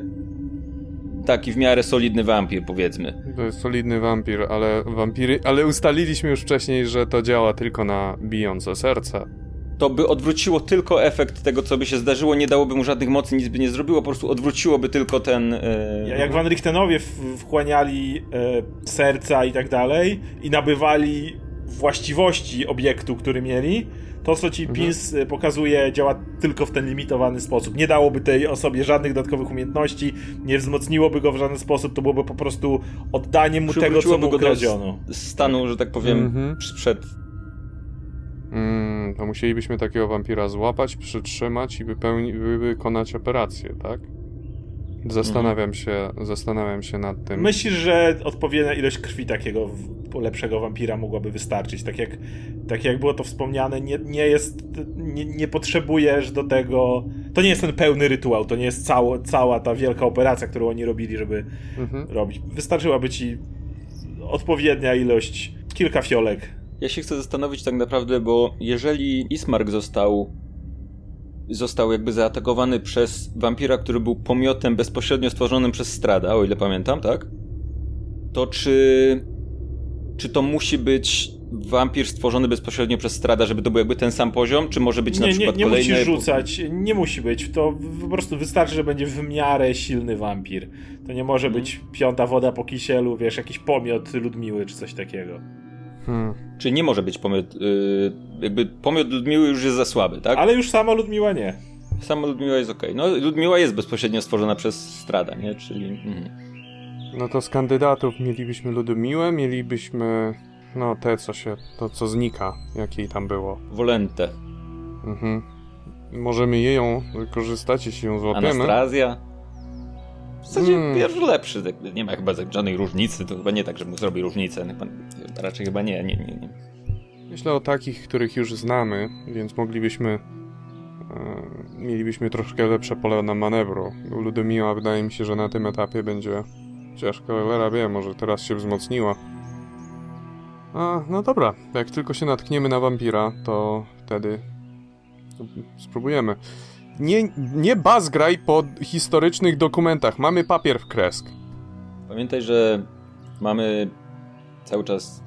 taki w miarę solidny wampir, powiedzmy. To jest solidny wampir, ale wampiry, ale ustaliliśmy już wcześniej, że to działa tylko na bijące serce to by odwróciło tylko efekt tego, co by się zdarzyło, nie dałoby mu żadnych mocy, nic by nie zrobiło, po prostu odwróciłoby tylko ten... Yy... Jak Van Richtenowie wchłaniali yy, serca i tak dalej i nabywali właściwości obiektu, który mieli, to, co ci mhm. PINS e, pokazuje, działa tylko w ten limitowany sposób. Nie dałoby tej osobie żadnych dodatkowych umiejętności, nie wzmocniłoby go w żaden sposób, to byłoby po prostu oddanie mu tego, co mu kradziono. stanu, że tak powiem, mhm. przed Mm, to musielibyśmy takiego wampira złapać, przytrzymać i wypełni, wykonać operację, tak? Zastanawiam się, zastanawiam się nad tym. Myślisz, że odpowiednia ilość krwi takiego lepszego wampira mogłaby wystarczyć? Tak jak, tak jak było to wspomniane, nie, nie jest, nie, nie potrzebujesz do tego, to nie jest ten pełny rytuał, to nie jest cało, cała ta wielka operacja, którą oni robili, żeby mhm. robić. Wystarczyłaby ci odpowiednia ilość, kilka fiolek ja się chcę zastanowić tak naprawdę, bo jeżeli Ismark został został jakby zaatakowany przez wampira, który był pomiotem bezpośrednio stworzonym przez Strada, o ile pamiętam, tak? To czy czy to musi być wampir stworzony bezpośrednio przez Strada, żeby to był jakby ten sam poziom, czy może być nie, na przykład nie, nie kolejny... Nie musi rzucać, nie musi być. To po prostu wystarczy, że będzie w miarę silny wampir. To nie może hmm. być piąta woda po kisielu, wiesz, jakiś pomiot Ludmiły, czy coś takiego. Hmm. Czyli nie może być pomiot, yy, jakby pomiot Ludmiły już jest za słaby, tak? Ale już sama Ludmiła nie. Sama Ludmiła jest ok. No Ludmiła jest bezpośrednio stworzona przez Strada, nie? Czyli... Mm. No to z kandydatów mielibyśmy Ludmiłę, mielibyśmy no te co się, to co znika, jakiej tam było. Wolente. Mhm. Możemy jej ją wykorzystać, jeśli ją złapiemy. Anastrazja. W zasadzie hmm. pierwszy lepszy. Tak, nie ma chyba żadnej różnicy. To chyba nie tak, że mu zrobi różnicę. Raczej chyba nie, nie, nie, nie. Myślę o takich, których już znamy, więc moglibyśmy. E, mielibyśmy troszkę lepsze pole na manewru. Ludomiła wydaje mi się, że na tym etapie będzie ciężko. Lera wie, może teraz się wzmocniła. A, no dobra, jak tylko się natkniemy na wampira, to wtedy Spróbujemy. Nie, nie bazgraj po historycznych dokumentach. Mamy papier w kresk. Pamiętaj, że mamy cały czas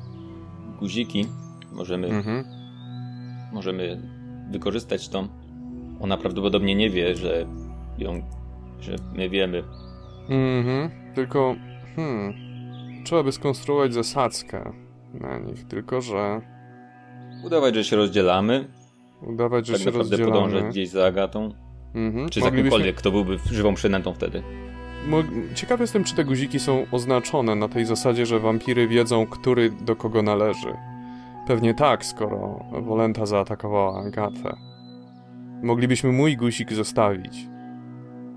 guziki. Możemy, Mhm. możemy wykorzystać to. Ona prawdopodobnie nie wie, że ją, że my wiemy. Mhm. Tylko, hmm, trzeba by skonstruować zasadzkę na nich, tylko że Udawać, że się rozdzielamy. Udawać, że tak się rozdzielamy. podążać gdzieś za Agatą. Mhm. Czy za Moglibyśmy- kimkolwiek, kto byłby żywą przynętą wtedy. Ciekaw jestem, czy te guziki są oznaczone na tej zasadzie, że wampiry wiedzą, który do kogo należy. Pewnie tak, skoro Wolenta zaatakowała Agatę. Moglibyśmy mój guzik zostawić.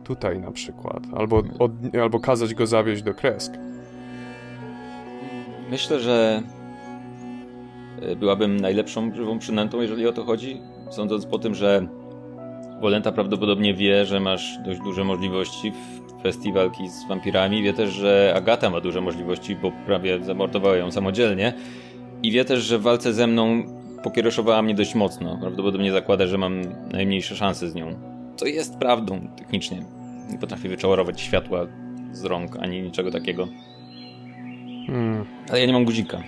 Tutaj na przykład. Albo, od, albo kazać go zawieźć do kresk. Myślę, że e, byłabym najlepszą żywą przynętą, jeżeli o to chodzi. Sądząc po tym, że Wolenta prawdopodobnie wie, że masz dość duże możliwości w kwestii walki z wampirami. Wie też, że Agata ma duże możliwości, bo prawie zamordowała ją samodzielnie. I wie też, że w walce ze mną pokierowała mnie dość mocno. Prawdopodobnie zakłada, że mam najmniejsze szanse z nią. Co jest prawdą technicznie. Nie potrafię wyczarować światła z rąk, ani niczego takiego. Hmm, Ale ja nie mam guzika.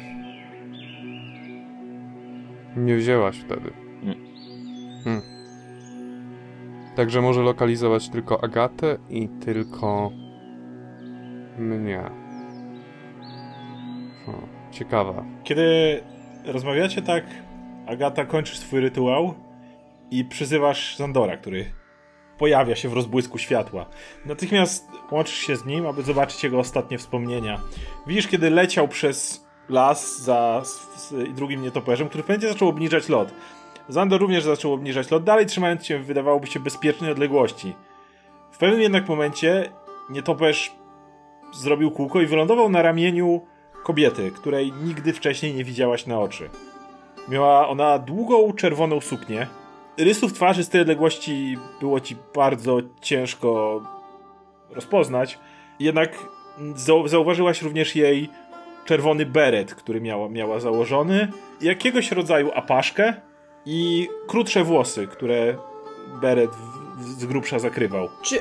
nie wzięłaś wtedy. Nie. Hmm. Także może lokalizować tylko Agatę i tylko mnie. Hmm, ciekawe. Kiedy rozmawiacie tak, Agata kończysz swój rytuał i przyzywasz Zandora, który pojawia się w rozbłysku światła. Natychmiast łączysz się z nim, aby zobaczyć jego ostatnie wspomnienia. Widzisz, kiedy leciał przez las za drugim nietoperzem, który w pewnym zaczął obniżać lot. Zandor również zaczął obniżać lot, dalej trzymając się, wydawałoby się, bezpiecznej odległości. W pewnym jednak momencie nietoperz zrobił kółko i wylądował na ramieniu kobiety, której nigdy wcześniej nie widziałaś na oczy. Miała ona długą, czerwoną suknię. Rysów twarzy z tej odległości było ci bardzo ciężko rozpoznać, jednak zau- zauważyłaś również jej czerwony beret, który miała, miała założony, jakiegoś rodzaju apaszkę i krótsze włosy, które beret z grubsza zakrywał. Czy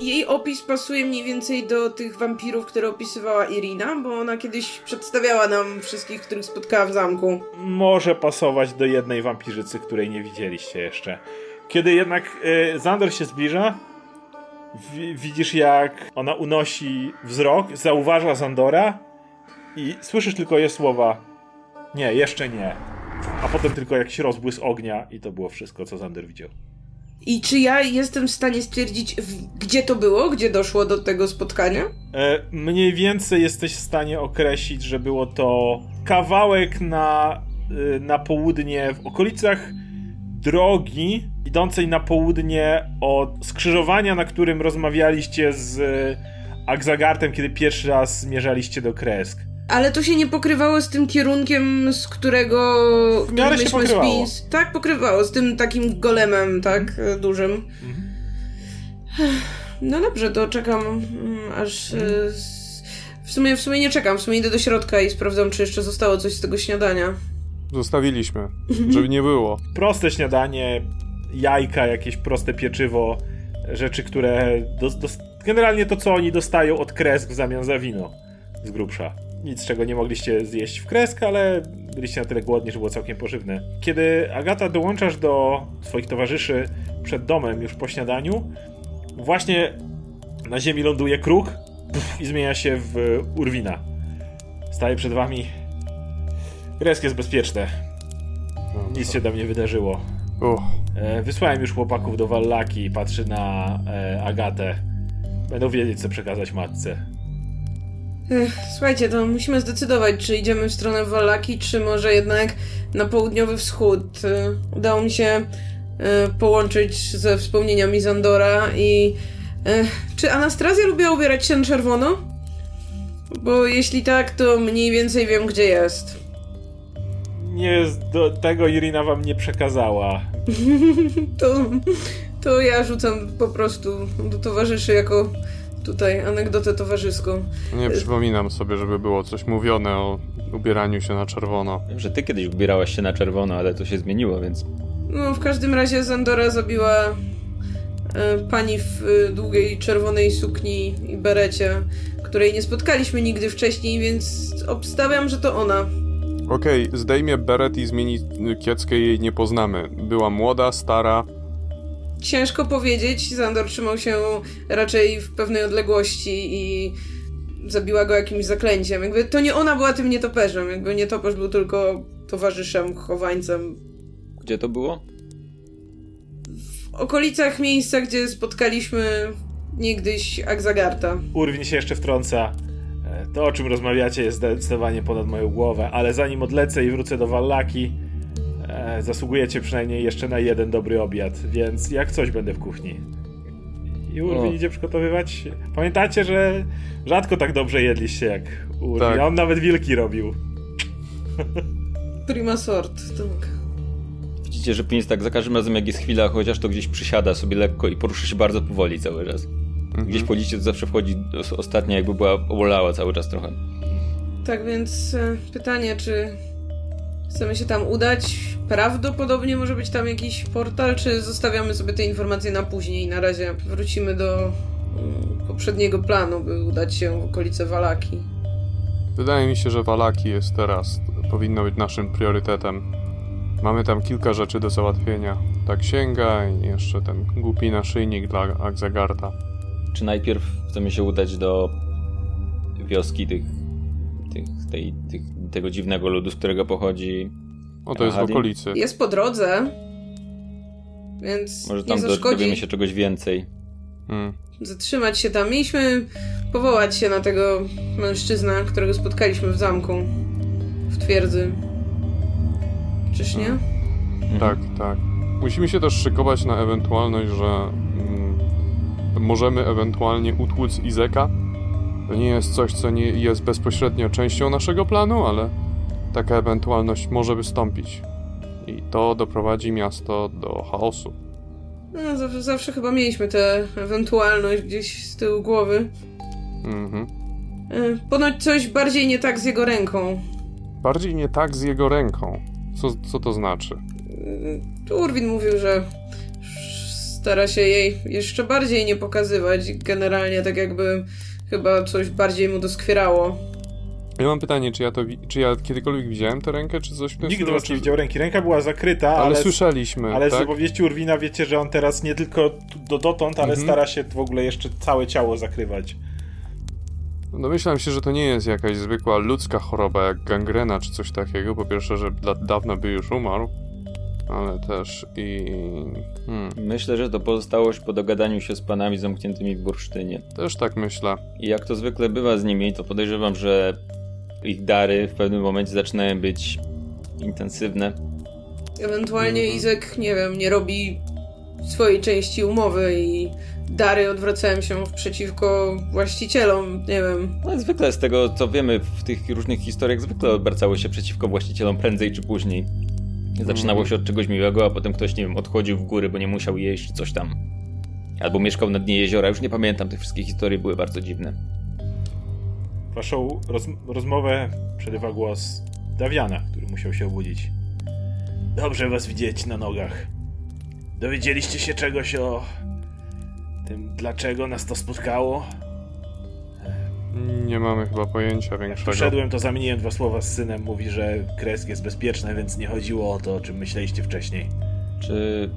jej opis pasuje mniej więcej do tych wampirów, które opisywała Irina? Bo ona kiedyś przedstawiała nam wszystkich, których spotkała w zamku. może pasować do jednej wampirzycy, której nie widzieliście jeszcze. Kiedy jednak e, Zandor się zbliża, wi- widzisz jak ona unosi wzrok, zauważa Zandora i słyszysz tylko je słowa nie, jeszcze nie. A potem tylko jakiś rozbłysk ognia i to było wszystko, co Zander widział. I czy ja jestem w stanie stwierdzić, gdzie to było, gdzie doszło do tego spotkania? E, mniej więcej jesteś w stanie określić, że było to kawałek na, y, na południe, w okolicach drogi idącej na południe od skrzyżowania, na którym rozmawialiście z Agzagartem, kiedy pierwszy raz zmierzaliście do Kresk. Ale to się nie pokrywało z tym kierunkiem, z którego. W miarę się myśmy pokrywało. spis- Tak, pokrywało, z tym takim golemem, tak, e, dużym. No dobrze, to czekam, mm, aż. e, s- W sumie, w sumie nie czekam, w sumie idę do środka i sprawdzam, czy jeszcze zostało coś z tego śniadania. Zostawiliśmy, żeby nie było. Proste śniadanie, jajka, jakieś proste pieczywo, rzeczy, które. Dos, dos, generalnie to, co oni dostają od Kresk w zamian za wino z grubsza. Nic, czego nie mogliście zjeść w Kresk, ale byliście na tyle głodni, że było całkiem pożywne. Kiedy Agata dołączasz do swoich towarzyszy przed domem już po śniadaniu, właśnie na ziemi ląduje kruk i zmienia się w Urwina. Staje przed wami. Kresk jest bezpieczne. Nic się tam nie wydarzyło. Uch, E, wysłałem już chłopaków do Wallaki i patrzy na e, Agatę. Będą wiedzieć, co przekazać matce. Ech, słuchajcie, to musimy zdecydować, czy idziemy w stronę Wallaki, czy może jednak na południowy wschód. E, Udało mi się e, połączyć ze wspomnieniami Zandora i... e, Czy Anastazja lubiła ubierać się na czerwono? Bo jeśli tak, to mniej więcej wiem, gdzie jest. Nie, do tego Irina wam nie przekazała. [laughs] To, to ja rzucam po prostu do towarzyszy jako tutaj anegdotę towarzyską. nie przypominam sobie, żeby było coś mówione o ubieraniu się na czerwono. Wiem, że ty kiedyś ubierałaś się na czerwono, ale to się zmieniło, więc No, w każdym razie Zandora zabiła e, pani w e, długiej czerwonej sukni i berecie, której nie spotkaliśmy nigdy wcześniej, więc obstawiam, że to ona. Okej, zdejmie beret i zmieni kieckę jej nie poznamy. Była młoda, stara. Ciężko powiedzieć. Zandor trzymał się raczej w pewnej odległości i zabiła go jakimś zaklęciem. Jakby to nie ona była tym nietoperzem, jakby nietoperz był tylko towarzyszem, chowańcem. Gdzie to było? W okolicach miejsca, gdzie spotkaliśmy niegdyś Akzagarta. Urwin się jeszcze wtrąca. E, To, o czym rozmawiacie, jest zdecydowanie ponad moją głowę, ale zanim odlecę i wrócę do Wallaki, e, zasługujecie przynajmniej jeszcze na jeden dobry obiad, więc jak coś będę w kuchni. I Urwin idzie przygotowywać. Pamiętacie, że rzadko tak dobrze jedliście jak Urwin, Tak. a on nawet wilki robił. Prima sort, tak. Widzicie, że pies tak za każdym razem jak jest chwila, chociaż to gdzieś przysiada sobie lekko i porusza się bardzo powoli cały czas. Mhm. Gdzieś po liście to zawsze wchodzi os- ostatnia, jakby była obolała cały czas trochę. Tak więc e, pytanie, czy chcemy się tam udać? Prawdopodobnie może być tam jakiś portal, czy zostawiamy sobie te informacje na później? Na razie wrócimy do mm, poprzedniego planu, by udać się w okolice Walaki. Wydaje mi się, że Walaki jest teraz, powinno być naszym priorytetem. Mamy tam kilka rzeczy do załatwienia. Ta księga i jeszcze ten głupi naszyjnik dla Akzagarta. Czy najpierw chcemy się udać do wioski tych, tych, tej, tych, tego dziwnego ludu, z którego pochodzi. O, to jest w okolicy. Jest po drodze, więc Może nie tam zaszkodzi dowiemy się czegoś więcej. Hmm. zatrzymać się tam. Mieliśmy powołać się na tego mężczyznę, którego spotkaliśmy w zamku, w twierdzy. Czyż nie? Mhm. Tak, tak. Musimy się też szykować na ewentualność, że mm, możemy ewentualnie utłuc Izeka. To nie jest coś, co nie jest bezpośrednio częścią naszego planu, ale taka ewentualność może wystąpić. I to doprowadzi miasto do chaosu. No, zawsze, zawsze chyba mieliśmy tę ewentualność gdzieś z tyłu głowy. Mhm. E, Ponoć coś bardziej nie tak z jego ręką. Bardziej nie tak z jego ręką. Co, co to znaczy? Tu Urwin mówił, że stara się jej jeszcze bardziej nie pokazywać. Generalnie tak jakby chyba coś bardziej mu doskwierało. Ja mam pytanie, czy ja to czy ja kiedykolwiek widziałem tę rękę, czy coś w tym Nigdy stylu, was czy- nie widział ręki. Ręka była zakryta, Ale, ale, słyszeliśmy, ale z tak? opowieści Urwina wiecie, że on teraz nie tylko do dotąd, ale Mhm. stara się w ogóle jeszcze całe ciało zakrywać. Domyślam się, że to nie jest jakaś zwykła ludzka choroba, jak gangrena czy coś takiego. Po pierwsze, że da dawno by już umarł, ale też i... Hmm, Myślę, że to pozostałość po dogadaniu się z panami zamkniętymi w bursztynie. też tak myślę. I jak to zwykle bywa z nimi, to podejrzewam, że ich dary w pewnym momencie zaczynają być intensywne. Ewentualnie Mhm. Izek, nie wiem, nie robi swojej części umowy i dary odwracają się przeciwko właścicielom, nie wiem. No zwykle z tego, co wiemy w tych różnych historiach, zwykle obracały się przeciwko właścicielom prędzej czy później. Zaczynało się od czegoś miłego, a potem ktoś, nie wiem, odchodził w góry, bo nie musiał jeść coś tam. Albo mieszkał na dnie jeziora, już nie pamiętam, te wszystkie historie były bardzo dziwne. Waszą roz rozmowę przerywa głos Dawiana, który musiał się obudzić. Dobrze was widzieć na nogach. Dowiedzieliście się czegoś o tym, dlaczego nas to spotkało? Nie mamy chyba pojęcia Jak większego. przyszedłem, to zamieniłem dwa słowa z synem. Mówi, że kresk jest bezpieczny, więc nie chodziło o to, o czym myśleliście wcześniej. Czy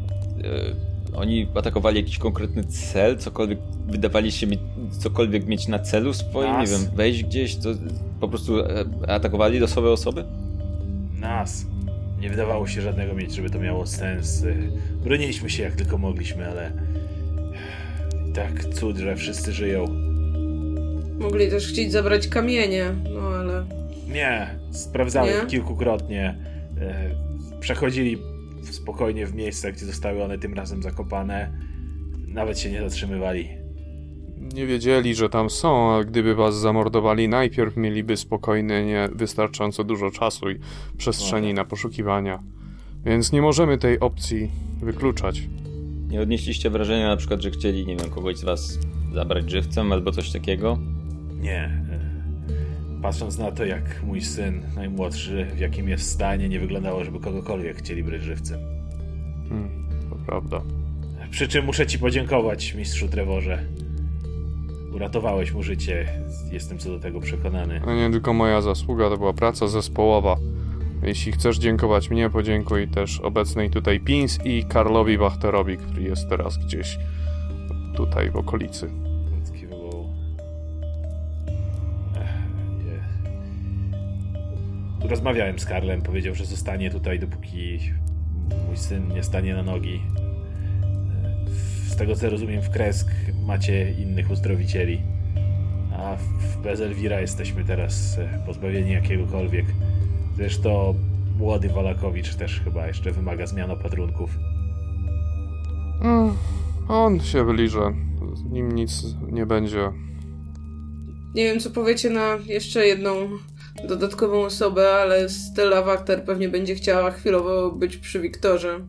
e, oni atakowali jakiś konkretny cel? Cokolwiek wydawali się mieć, cokolwiek mieć na celu swoim? Nas. Nie wiem, wejść gdzieś? To po prostu e, atakowali losowe osoby? Nas. Nie wydawało się żadnego mieć, żeby to miało sens. Y, Broniliśmy się jak tylko mogliśmy, ale... Tak cud, że wszyscy żyją. Mogli też chcieć zabrać kamienie, no ale... Nie, sprawdzałem Nie? kilkukrotnie. E, Przechodzili spokojnie w miejscach, gdzie zostały one tym razem zakopane. Nawet się nie zatrzymywali. Nie wiedzieli, że tam są, a gdyby was zamordowali, najpierw mieliby spokojnie nie wystarczająco dużo czasu i przestrzeni na poszukiwania. Więc nie możemy tej opcji wykluczać. Nie odnieśliście wrażenia na przykład, że chcieli, nie wiem, kogoś z was zabrać żywcem albo coś takiego? Nie. e, Patrząc na to, jak mój syn, najmłodszy, w jakim jest stanie, nie wyglądało, żeby kogokolwiek chcieli brać żywcem. Hmm, to prawda. Przy czym muszę ci podziękować, mistrzu Trevorze. Uratowałeś mu życie. Jestem co do tego przekonany. A nie tylko moja zasługa, to była praca zespołowa. Jeśli chcesz dziękować mnie, podziękuj też obecnej tutaj Pins i Karlowi Wachterowi, który jest teraz gdzieś tutaj w okolicy. Rozmawiałem z Karlem, powiedział, że zostanie tutaj, dopóki mój syn nie stanie na nogi. Z tego co rozumiem, w Kresk macie innych uzdrowicieli, a w bez Elwira jesteśmy teraz e, pozbawieni jakiegokolwiek. Zresztą młody Walakowicz też chyba jeszcze wymaga zmian opatrunków. Mm, on się wyliże. Z nim nic nie będzie. Nie wiem, co powiecie na jeszcze jedną dodatkową osobę, ale Stella Wachter pewnie będzie chciała chwilowo być przy Wiktorze.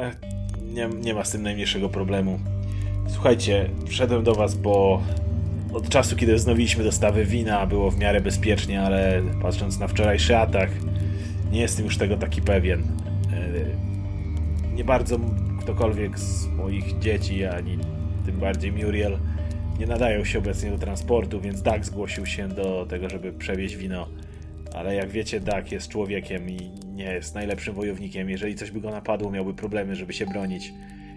Ech, nie, nie ma z tym najmniejszego problemu. Słuchajcie, wszedłem do was, bo od czasu, kiedy wznowiliśmy dostawy wina, było w miarę bezpiecznie, ale patrząc na wczorajszy atak, nie jestem już tego taki pewien. E, Nie bardzo ktokolwiek z moich dzieci, ani tym bardziej Muriel, nie nadają się obecnie do transportu, więc Dak zgłosił się do tego, żeby przewieźć wino. Ale jak wiecie, Dak jest człowiekiem i nie jest najlepszym wojownikiem. Jeżeli coś by go napadło, miałby problemy, żeby się bronić.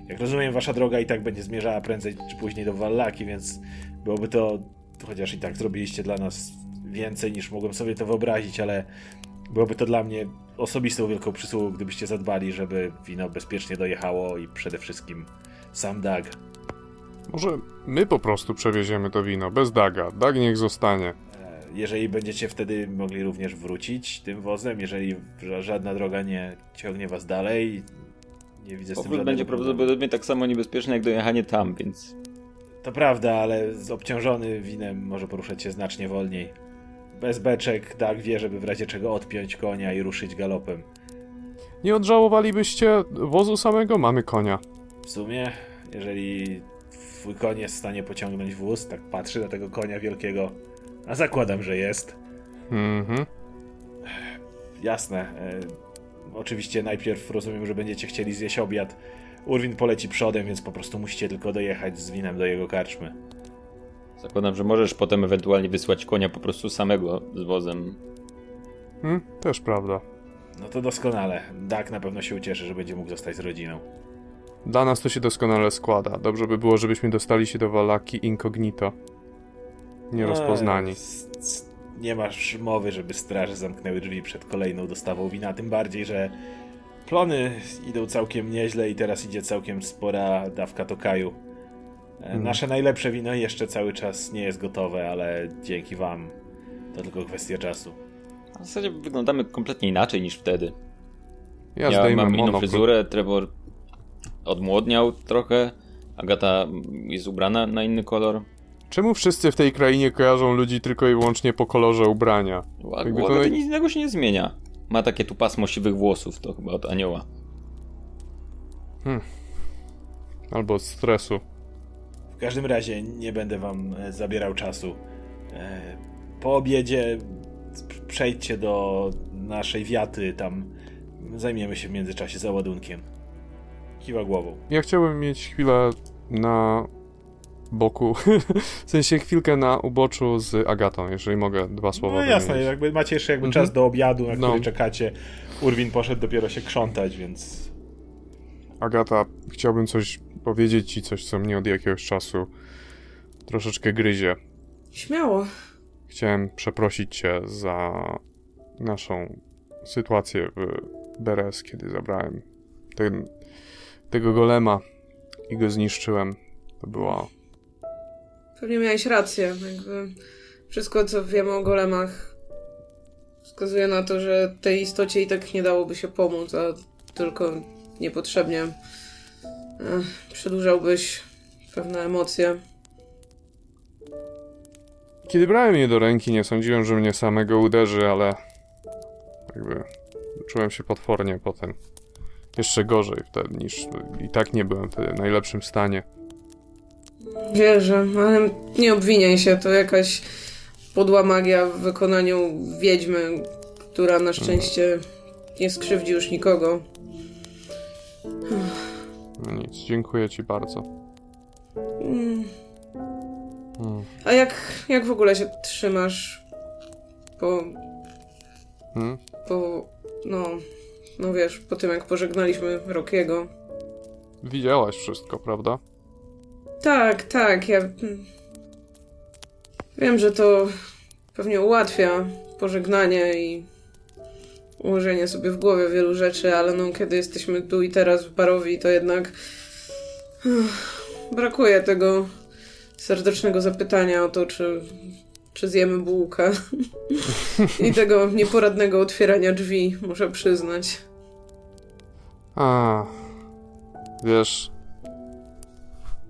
Jak rozumiem, wasza droga i tak będzie zmierzała prędzej czy później do Wallaki, więc byłoby to, chociaż i tak zrobiliście dla nas więcej niż mogłem sobie to wyobrazić, ale byłoby to dla mnie osobistą wielką przysługą, gdybyście zadbali, żeby wino bezpiecznie dojechało i przede wszystkim sam Dag. Może my po prostu przewieziemy to wino, bez Daga. Dag niech zostanie. E, Jeżeli będziecie wtedy mogli również wrócić tym wozem, jeżeli ża- żadna droga nie ciągnie was dalej, nie widzę z tym Powrót żadnego będzie prawdopodobnie tak samo niebezpieczny jak dojechanie tam, więc To prawda, ale z obciążony winem może poruszać się znacznie wolniej. Bez beczek Dag wie, żeby w razie czego odpiąć konia i ruszyć galopem. Nie odżałowalibyście wozu samego? Mamy konia. W sumie, jeżeli twój koń jest w stanie pociągnąć wóz, tak patrzy na tego konia wielkiego, a zakładam, że jest. Mhm. Jasne. E, oczywiście najpierw rozumiem, że będziecie chcieli zjeść obiad. Urwin poleci przodem, więc po prostu musicie tylko dojechać z winem do jego karczmy. zakładam, że możesz potem ewentualnie wysłać konia po prostu samego z wozem. Hmm, też prawda. No to doskonale. Dak na pewno się ucieszy, że będzie mógł zostać z rodziną. Dla nas to się doskonale składa. Dobrze by było, żebyśmy dostali się do Walaki incognito. Nierozpoznani. Eee, Nie masz mowy, żeby straże zamknęły drzwi przed kolejną dostawą wina, tym bardziej, że plony idą całkiem nieźle i teraz idzie całkiem spora dawka tokaju. Mhm. Nasze najlepsze wino jeszcze cały czas nie jest gotowe, ale dzięki wam to tylko kwestia czasu. A W zasadzie wyglądamy kompletnie inaczej niż wtedy. Ja, Ja mam inną fryzurę, Trevor odmłodniał trochę, Agata jest ubrana na inny kolor. Czemu wszyscy w tej krainie kojarzą ludzi tylko i wyłącznie po kolorze ubrania? Jakby to nic innego się nie zmienia. Ma takie tu pasmo siwych włosów, to chyba od anioła. Albo od stresu. W każdym razie nie będę wam e, zabierał czasu. E, Po obiedzie przejdźcie do naszej wiaty, tam zajmiemy się w międzyczasie załadunkiem. Kiwa głową. Ja chciałbym mieć chwilę na boku, [laughs] w sensie chwilkę na uboczu z Agatą, jeżeli mogę dwa słowa No jasne, wymienić. jakby macie jeszcze jakby Mhm. czas do obiadu, na No. który czekacie. Urwin poszedł dopiero się krzątać, więc Agata, chciałbym coś powiedzieć ci, coś co mnie od jakiegoś czasu troszeczkę gryzie. Śmiało. Chciałem przeprosić cię za naszą sytuację w Beres, kiedy zabrałem ten, tego golema i go zniszczyłem. To była Pewnie miałeś rację. Jakby wszystko, co wiemy o golemach, wskazuje na to, że tej istocie i tak nie dałoby się pomóc, a tylko niepotrzebnie eh, przedłużałbyś pewne emocje. Kiedy brałem je do ręki, nie sądziłem, że mnie samego uderzy, ale jakby czułem się potwornie potem. Jeszcze gorzej wtedy niż i tak nie byłem wtedy w najlepszym stanie. Wierzę, ale nie obwiniaj się, to jakaś podła magia w wykonaniu wiedźmy, która na szczęście nie skrzywdzi już nikogo. No nic, dziękuję ci bardzo. Mm. Hmm. A jak, jak w ogóle się trzymasz po, Hmm? po, no, no wiesz, po tym jak pożegnaliśmy Rokiego? Widziałaś wszystko, prawda? Tak, tak, ja wiem, że to pewnie ułatwia pożegnanie i ułożenie sobie w głowie wielu rzeczy, ale no kiedy jesteśmy tu i teraz w barowi, to jednak brakuje tego serdecznego zapytania o to, czy, czy zjemy bułkę [laughs] i tego nieporadnego otwierania drzwi, muszę przyznać. A, wiesz,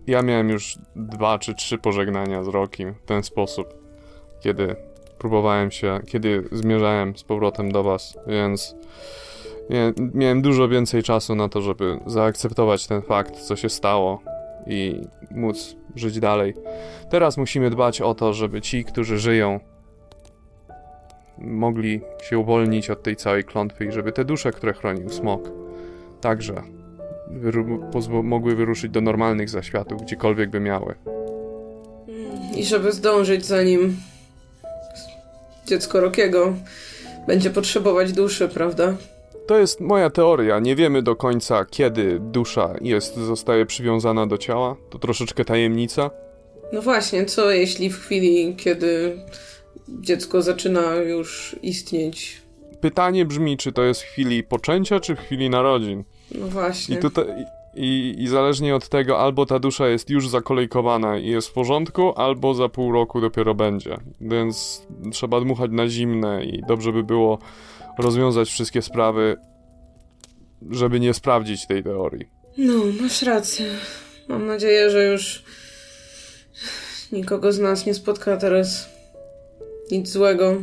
ja miałem już dwa czy trzy pożegnania z Rokim w ten sposób, kiedy próbowałem się, kiedy zmierzałem z powrotem do was, więc miałem dużo więcej czasu na to, żeby zaakceptować ten fakt, co się stało i móc żyć dalej. Teraz musimy dbać o to, żeby ci, którzy żyją, mogli się uwolnić od tej całej klątwy i żeby te dusze, które chronił smok, także mogły wyruszyć do normalnych zaświatów, gdziekolwiek by miały. I żeby zdążyć zanim dziecko Rokiego będzie potrzebować duszy, prawda? To jest moja teoria. Nie wiemy do końca, kiedy dusza jest, zostaje przywiązana do ciała. To troszeczkę tajemnica. No właśnie, co jeśli w chwili, kiedy dziecko zaczyna już istnieć? Pytanie brzmi, czy to jest w chwili poczęcia, czy w chwili narodzin. No właśnie. I tutaj. I, I zależnie od tego, albo ta dusza jest już zakolejkowana i jest w porządku, albo za pół roku dopiero będzie. Więc trzeba dmuchać na zimne i dobrze by było rozwiązać wszystkie sprawy, żeby nie sprawdzić tej teorii. No, masz rację. Mam nadzieję, że już nikogo z nas nie spotka teraz nic złego.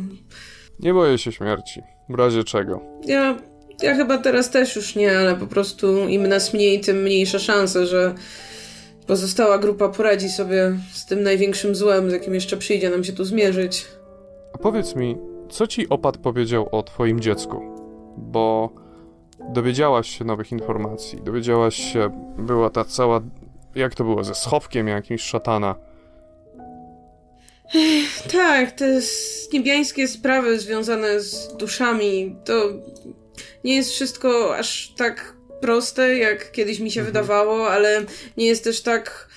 Nie boję się śmierci. W razie czego. Ja, ja chyba teraz też już nie, ale po prostu im nas mniej, tym mniejsza szansa, że pozostała grupa poradzi sobie z tym największym złem, z jakim jeszcze przyjdzie nam się tu zmierzyć. A powiedz mi, co ci opat powiedział o twoim dziecku? Bo dowiedziałaś się nowych informacji. Dowiedziałaś się, była ta cała. Jak to było? Ze schowkiem jakimś szatana. Tak, te niebiańskie sprawy związane z duszami, to nie jest wszystko aż tak proste, jak kiedyś mi się wydawało, ale nie jest też tak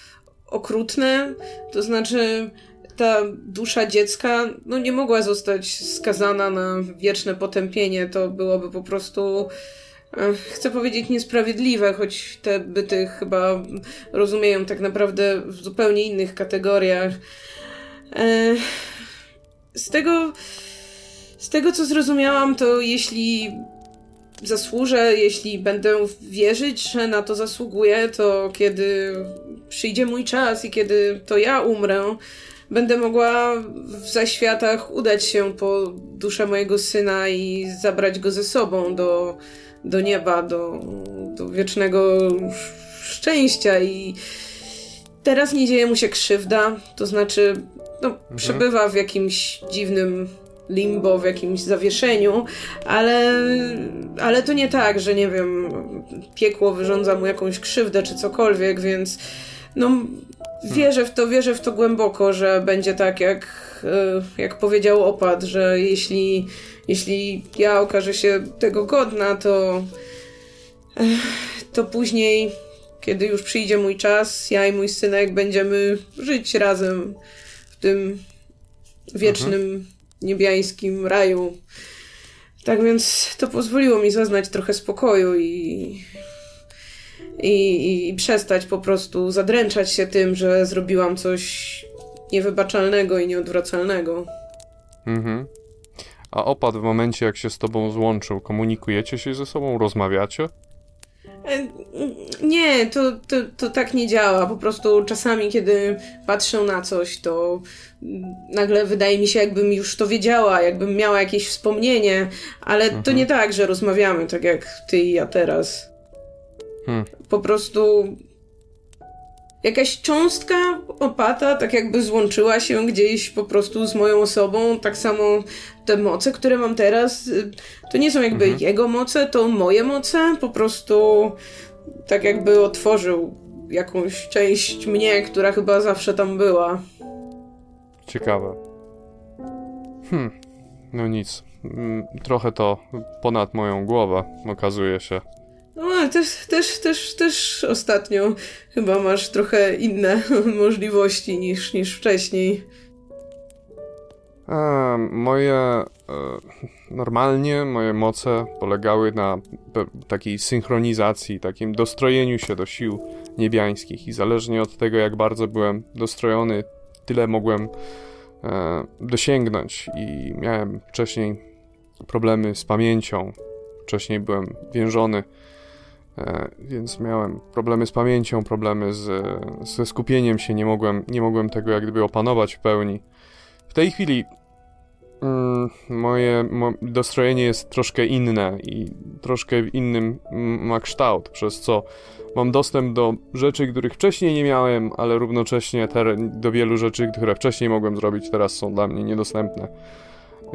okrutne. To znaczy, ta dusza dziecka no, nie mogła zostać skazana na wieczne potępienie. To byłoby po prostu. e, Chcę powiedzieć niesprawiedliwe, choć te byty chyba rozumieją tak naprawdę w zupełnie innych kategoriach. E, Z tego, z tego co zrozumiałam, to jeśli zasłużę, jeśli będę wierzyć, że na to zasługuję, to kiedy przyjdzie mój czas i kiedy to ja umrę, będę mogła w zaświatach udać się po duszę mojego syna i zabrać go ze sobą do, do nieba, do, do wiecznego szczęścia. I teraz nie dzieje mu się krzywda, to znaczy no, przebywa w jakimś dziwnym limbo, w jakimś zawieszeniu, ale, ale to nie tak, że nie wiem, piekło wyrządza mu jakąś krzywdę czy cokolwiek, więc no wierzę w to, wierzę w to głęboko, że będzie tak jak, e, jak powiedział opat, że jeśli, jeśli ja okażę się tego godna, to e, to później, kiedy już przyjdzie mój czas, ja i mój synek będziemy żyć razem tym wiecznym niebiańskim raju. Tak więc to pozwoliło mi zaznać trochę spokoju i, i, i przestać po prostu zadręczać się tym, że zrobiłam coś niewybaczalnego i nieodwracalnego. Mhm. A opat w momencie, jak się z tobą złączył, komunikujecie się ze sobą, rozmawiacie? E, Nie, to, to, to tak nie działa. Po prostu czasami, kiedy patrzę na coś, to nagle wydaje mi się, jakbym już to wiedziała, jakbym miała jakieś wspomnienie, ale to nie tak, że rozmawiamy tak jak ty i ja teraz. Hmm. Po prostu jakaś cząstka opata tak jakby złączyła się gdzieś po prostu z moją osobą. Tak samo te moce, które mam teraz, y, to nie są jakby jego moce, to moje moce. Po prostu tak jakby otworzył jakąś część mnie, która chyba zawsze tam była. Ciekawe. Hmm, no nic. Mm, Trochę to ponad moją głowę, okazuje się. No też, też, też, też ostatnio chyba masz trochę inne [laughs] możliwości niż, niż wcześniej. E, moje. E, normalnie moje moce polegały na takiej synchronizacji, takim dostrojeniu się do sił niebiańskich i zależnie od tego, jak bardzo byłem dostrojony, tyle mogłem e, dosięgnąć. I miałem wcześniej problemy z pamięcią. Wcześniej byłem więziony, e, więc miałem problemy z pamięcią, problemy z, ze skupieniem się. Nie mogłem, nie mogłem tego jak gdyby opanować w pełni. W tej chwili mm, moje mo, dostrojenie jest troszkę inne i troszkę w innym ma kształt, przez co mam dostęp do rzeczy, których wcześniej nie miałem, ale równocześnie ter, do wielu rzeczy, które wcześniej mogłem zrobić, teraz są dla mnie niedostępne.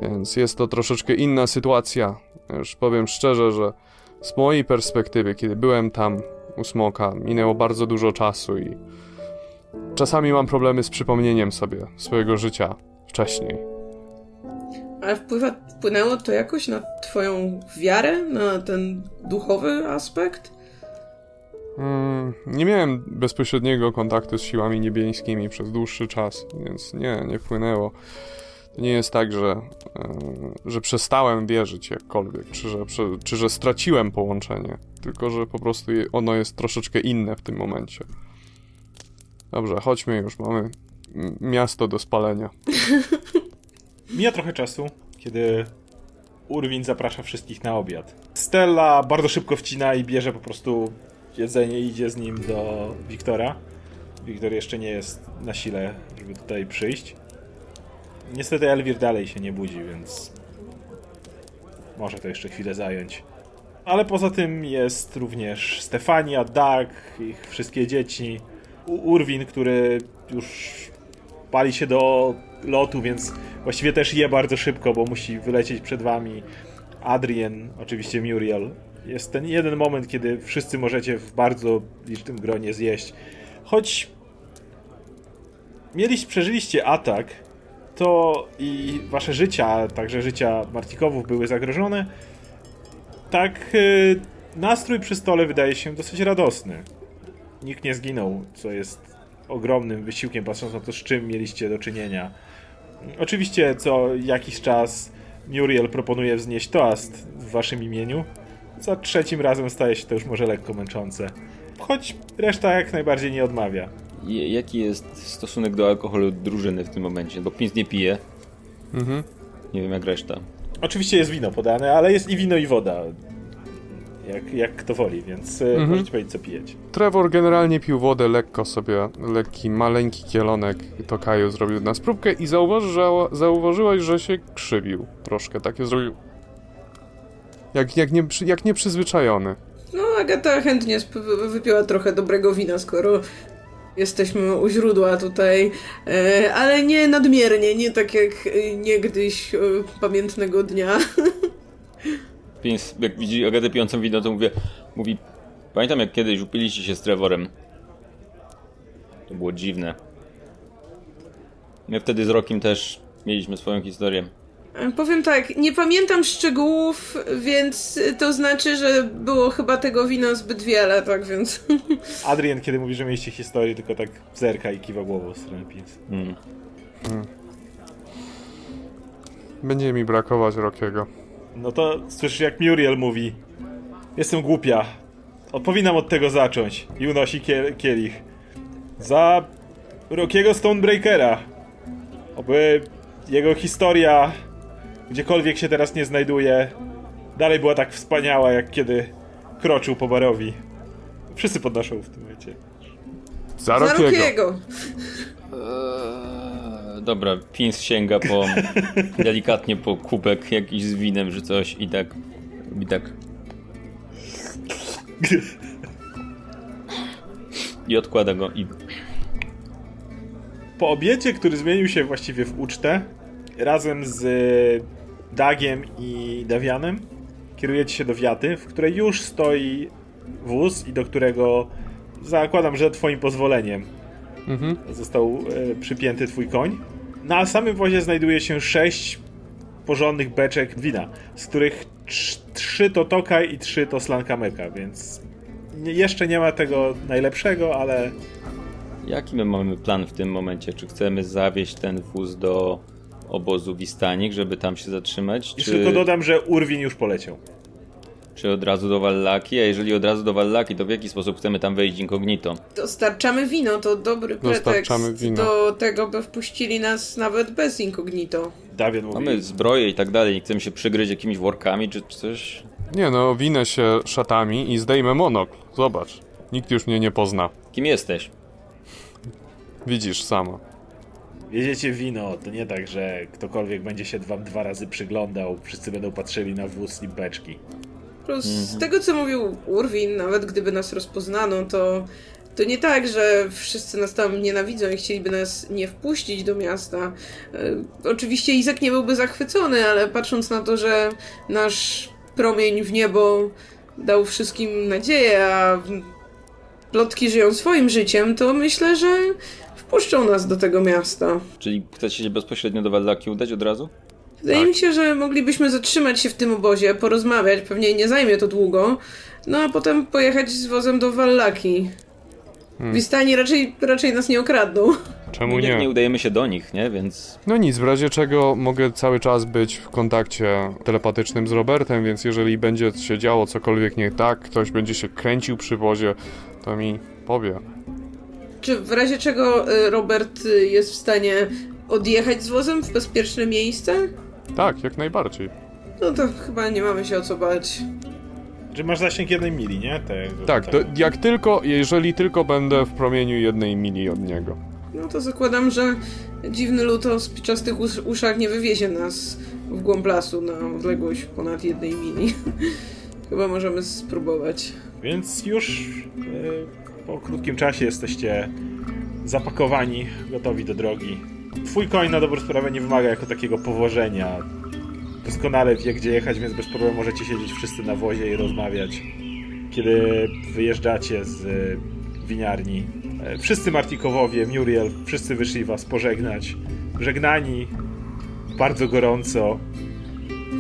Więc jest to troszeczkę inna sytuacja. Już powiem szczerze, że z mojej perspektywy, kiedy byłem tam u Smoka, minęło bardzo dużo czasu i czasami mam problemy z przypomnieniem sobie swojego życia wcześniej. Ale wpływa, wpłynęło to jakoś na twoją wiarę, na ten duchowy aspekt? Mm, nie miałem bezpośredniego kontaktu z siłami niebieskimi przez dłuższy czas, więc nie, nie wpłynęło. Nie jest tak, że, e, że przestałem wierzyć jakkolwiek, czy że, czy że straciłem połączenie, tylko że po prostu ono jest troszeczkę inne w tym momencie. Dobrze, chodźmy już, mamy miasto do spalenia. [laughs] Mija trochę czasu, kiedy Urwin zaprasza wszystkich na obiad. Stella bardzo szybko wcina i bierze po prostu jedzenie i idzie z nim do Wiktora. Wiktor jeszcze nie jest na sile, żeby tutaj przyjść. Niestety Elwir dalej się nie budzi, więc może to jeszcze chwilę zająć. Ale poza tym jest również Stefania, Doug, ich wszystkie dzieci. Urwin, który już pali się do lotu, więc właściwie też je bardzo szybko, bo musi wylecieć przed wami. Adrien, oczywiście Muriel. Jest ten jeden moment, kiedy wszyscy możecie w bardzo licznym gronie zjeść. Choć mieliście, przeżyliście atak, to i wasze życia, także życia Martikowów były zagrożone, tak y, nastrój przy stole wydaje się dosyć radosny. Nikt nie zginął, co jest ogromnym wysiłkiem, patrząc na to, z czym mieliście do czynienia. Oczywiście co jakiś czas Muriel proponuje wznieść toast w waszym imieniu. Za trzecim razem staje się to już może lekko męczące. Choć reszta jak najbardziej nie odmawia. Jaki jest stosunek do alkoholu drużyny w tym momencie? Bo Pins nie pije. Mhm. Nie wiem jak reszta. Oczywiście jest wino podane, ale jest i wino i woda. Jak, jak kto woli, więc mhm. Mhm. możecie powiedzieć co pijecie. Trevor generalnie pił wodę lekko sobie, lekki, maleńki kielonek Tokaju zrobił na spróbkę i zauważyła, zauważyłaś, że się krzywił troszkę, takie zrobił. Jak, jak, nie, jak nieprzyzwyczajony. No, Agata chętnie wypiła trochę dobrego wina, skoro jesteśmy u źródła tutaj, e, ale nie nadmiernie, nie tak jak e, niegdyś e, pamiętnego dnia. [laughs] Pins, jak widzi Agatę pijącą wino, to mówię, mówi, pamiętam jak kiedyś upiliście się z Trevorem. To było dziwne. My wtedy z Rokiem też mieliśmy swoją historię. Powiem tak, nie pamiętam szczegółów, więc to znaczy, że było chyba tego wina zbyt wiele, tak więc... [laughs] Adrien, kiedy mówi, że mieliście historię, tylko tak zerka i kiwa głową w stronę Pins. Mm. Będzie mi brakować Rockiego. No to słyszysz jak Muriel mówi Jestem głupia. O, powinnam od tego zacząć. I unosi kiel kielich. Za Rockiego Stonebreakera. Oby jego historia, gdziekolwiek się teraz nie znajduje, dalej była tak wspaniała, jak kiedy kroczył po barowi. Wszyscy podnoszą w tym momencie. Za Za Rockiego. Rockiego! Eee, dobra, Pins sięga po [laughs] delikatnie po kubek jakiś z winem czy coś i tak i tak i odkłada go i Po obiedzie, który zmienił się właściwie w ucztę, razem z Dagiem i Dawianem, kierujecie się do wiaty, w której już stoi wóz i do którego zakładam, że twoim pozwoleniem Mhm. został e, przypięty twój koń. Na samym wozie znajduje się sześć porządnych beczek wina, z których trz- trzy to Tokaj i trzy to Slankameka, więc nie, jeszcze nie ma tego najlepszego, ale Jaki my mamy plan w tym momencie? Czy chcemy zawieźć ten wóz do obozu Wistanik, żeby tam się zatrzymać? jeszcze Czy, tylko dodam, że Urwin już poleciał. czy od razu do Wallaki? A jeżeli od razu do Wallaki, to w jaki sposób chcemy tam wejść incognito? Dostarczamy wino, to dobry pretekst Dostarczamy wino. do tego, by wpuścili nas nawet bez incognito. Dawian mówi, Mamy zbroję i tak dalej, nie chcemy się przygryźć jakimiś workami czy coś? Nie no, winę się szatami i zdejmę monokl. Zobacz. Nikt już mnie nie pozna. Kim jesteś? Widzisz sama. Wiedziecie wino, to nie tak, że ktokolwiek będzie się wam dwa razy przyglądał, wszyscy będą patrzyli na wóz i beczki. Mhm. z tego, co mówił Urwin, nawet gdyby nas rozpoznano, to, to nie tak, że wszyscy nas tam nienawidzą i chcieliby nas nie wpuścić do miasta. E, oczywiście Izak nie byłby zachwycony, ale patrząc na to, że nasz promień w niebo dał wszystkim nadzieję, a plotki żyją swoim życiem, to myślę, że wpuszczą nas do tego miasta. Czyli chcecie się bezpośrednio do Wallaki udać od razu? Wydaje Tak. mi się, że moglibyśmy zatrzymać się w tym obozie, porozmawiać, pewnie nie zajmie to długo, no a potem pojechać z wozem do Wallaki. Hmm. Wistani raczej, raczej nas nie okradną. Czemu No nie, nie? nie udajemy się do nich, nie? Więc No nic, w razie czego mogę cały czas być w kontakcie telepatycznym z Robertem, więc jeżeli będzie się działo cokolwiek nie tak, ktoś będzie się kręcił przy wozie, to mi powie. Czy w razie czego y, Robert y, jest w stanie odjechać z wozem w bezpieczne miejsce? Tak, jak najbardziej. No to chyba nie mamy się o co bać. Że masz zasięg jednej mili, nie? Tak, Tak, to jak tylko, jeżeli tylko będę w promieniu jednej mili od niego. No to zakładam, że dziwny lud o spiczastych us- uszach nie wywiezie nas w głąb lasu na odległość ponad jednej mili. [laughs] Chyba możemy spróbować. Więc już e, po krótkim czasie jesteście zapakowani, gotowi do drogi. Twój koń na dobrą sprawę nie wymaga jako takiego powożenia. Doskonale wie, gdzie jechać, więc bez problemu możecie siedzieć wszyscy na wozie i rozmawiać. Kiedy wyjeżdżacie z e, winiarni, e, wszyscy Martikowowie, Muriel, wszyscy wyszli was pożegnać. Żegnani, bardzo gorąco,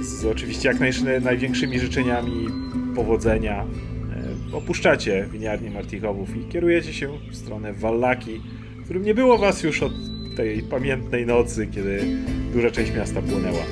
z oczywiście jak naj, największymi życzeniami powodzenia. Opuszczacie winiarnię Martichowów i kierujecie się w stronę Wallaki, w którym nie było was już od tej pamiętnej nocy, kiedy duża część miasta płonęła.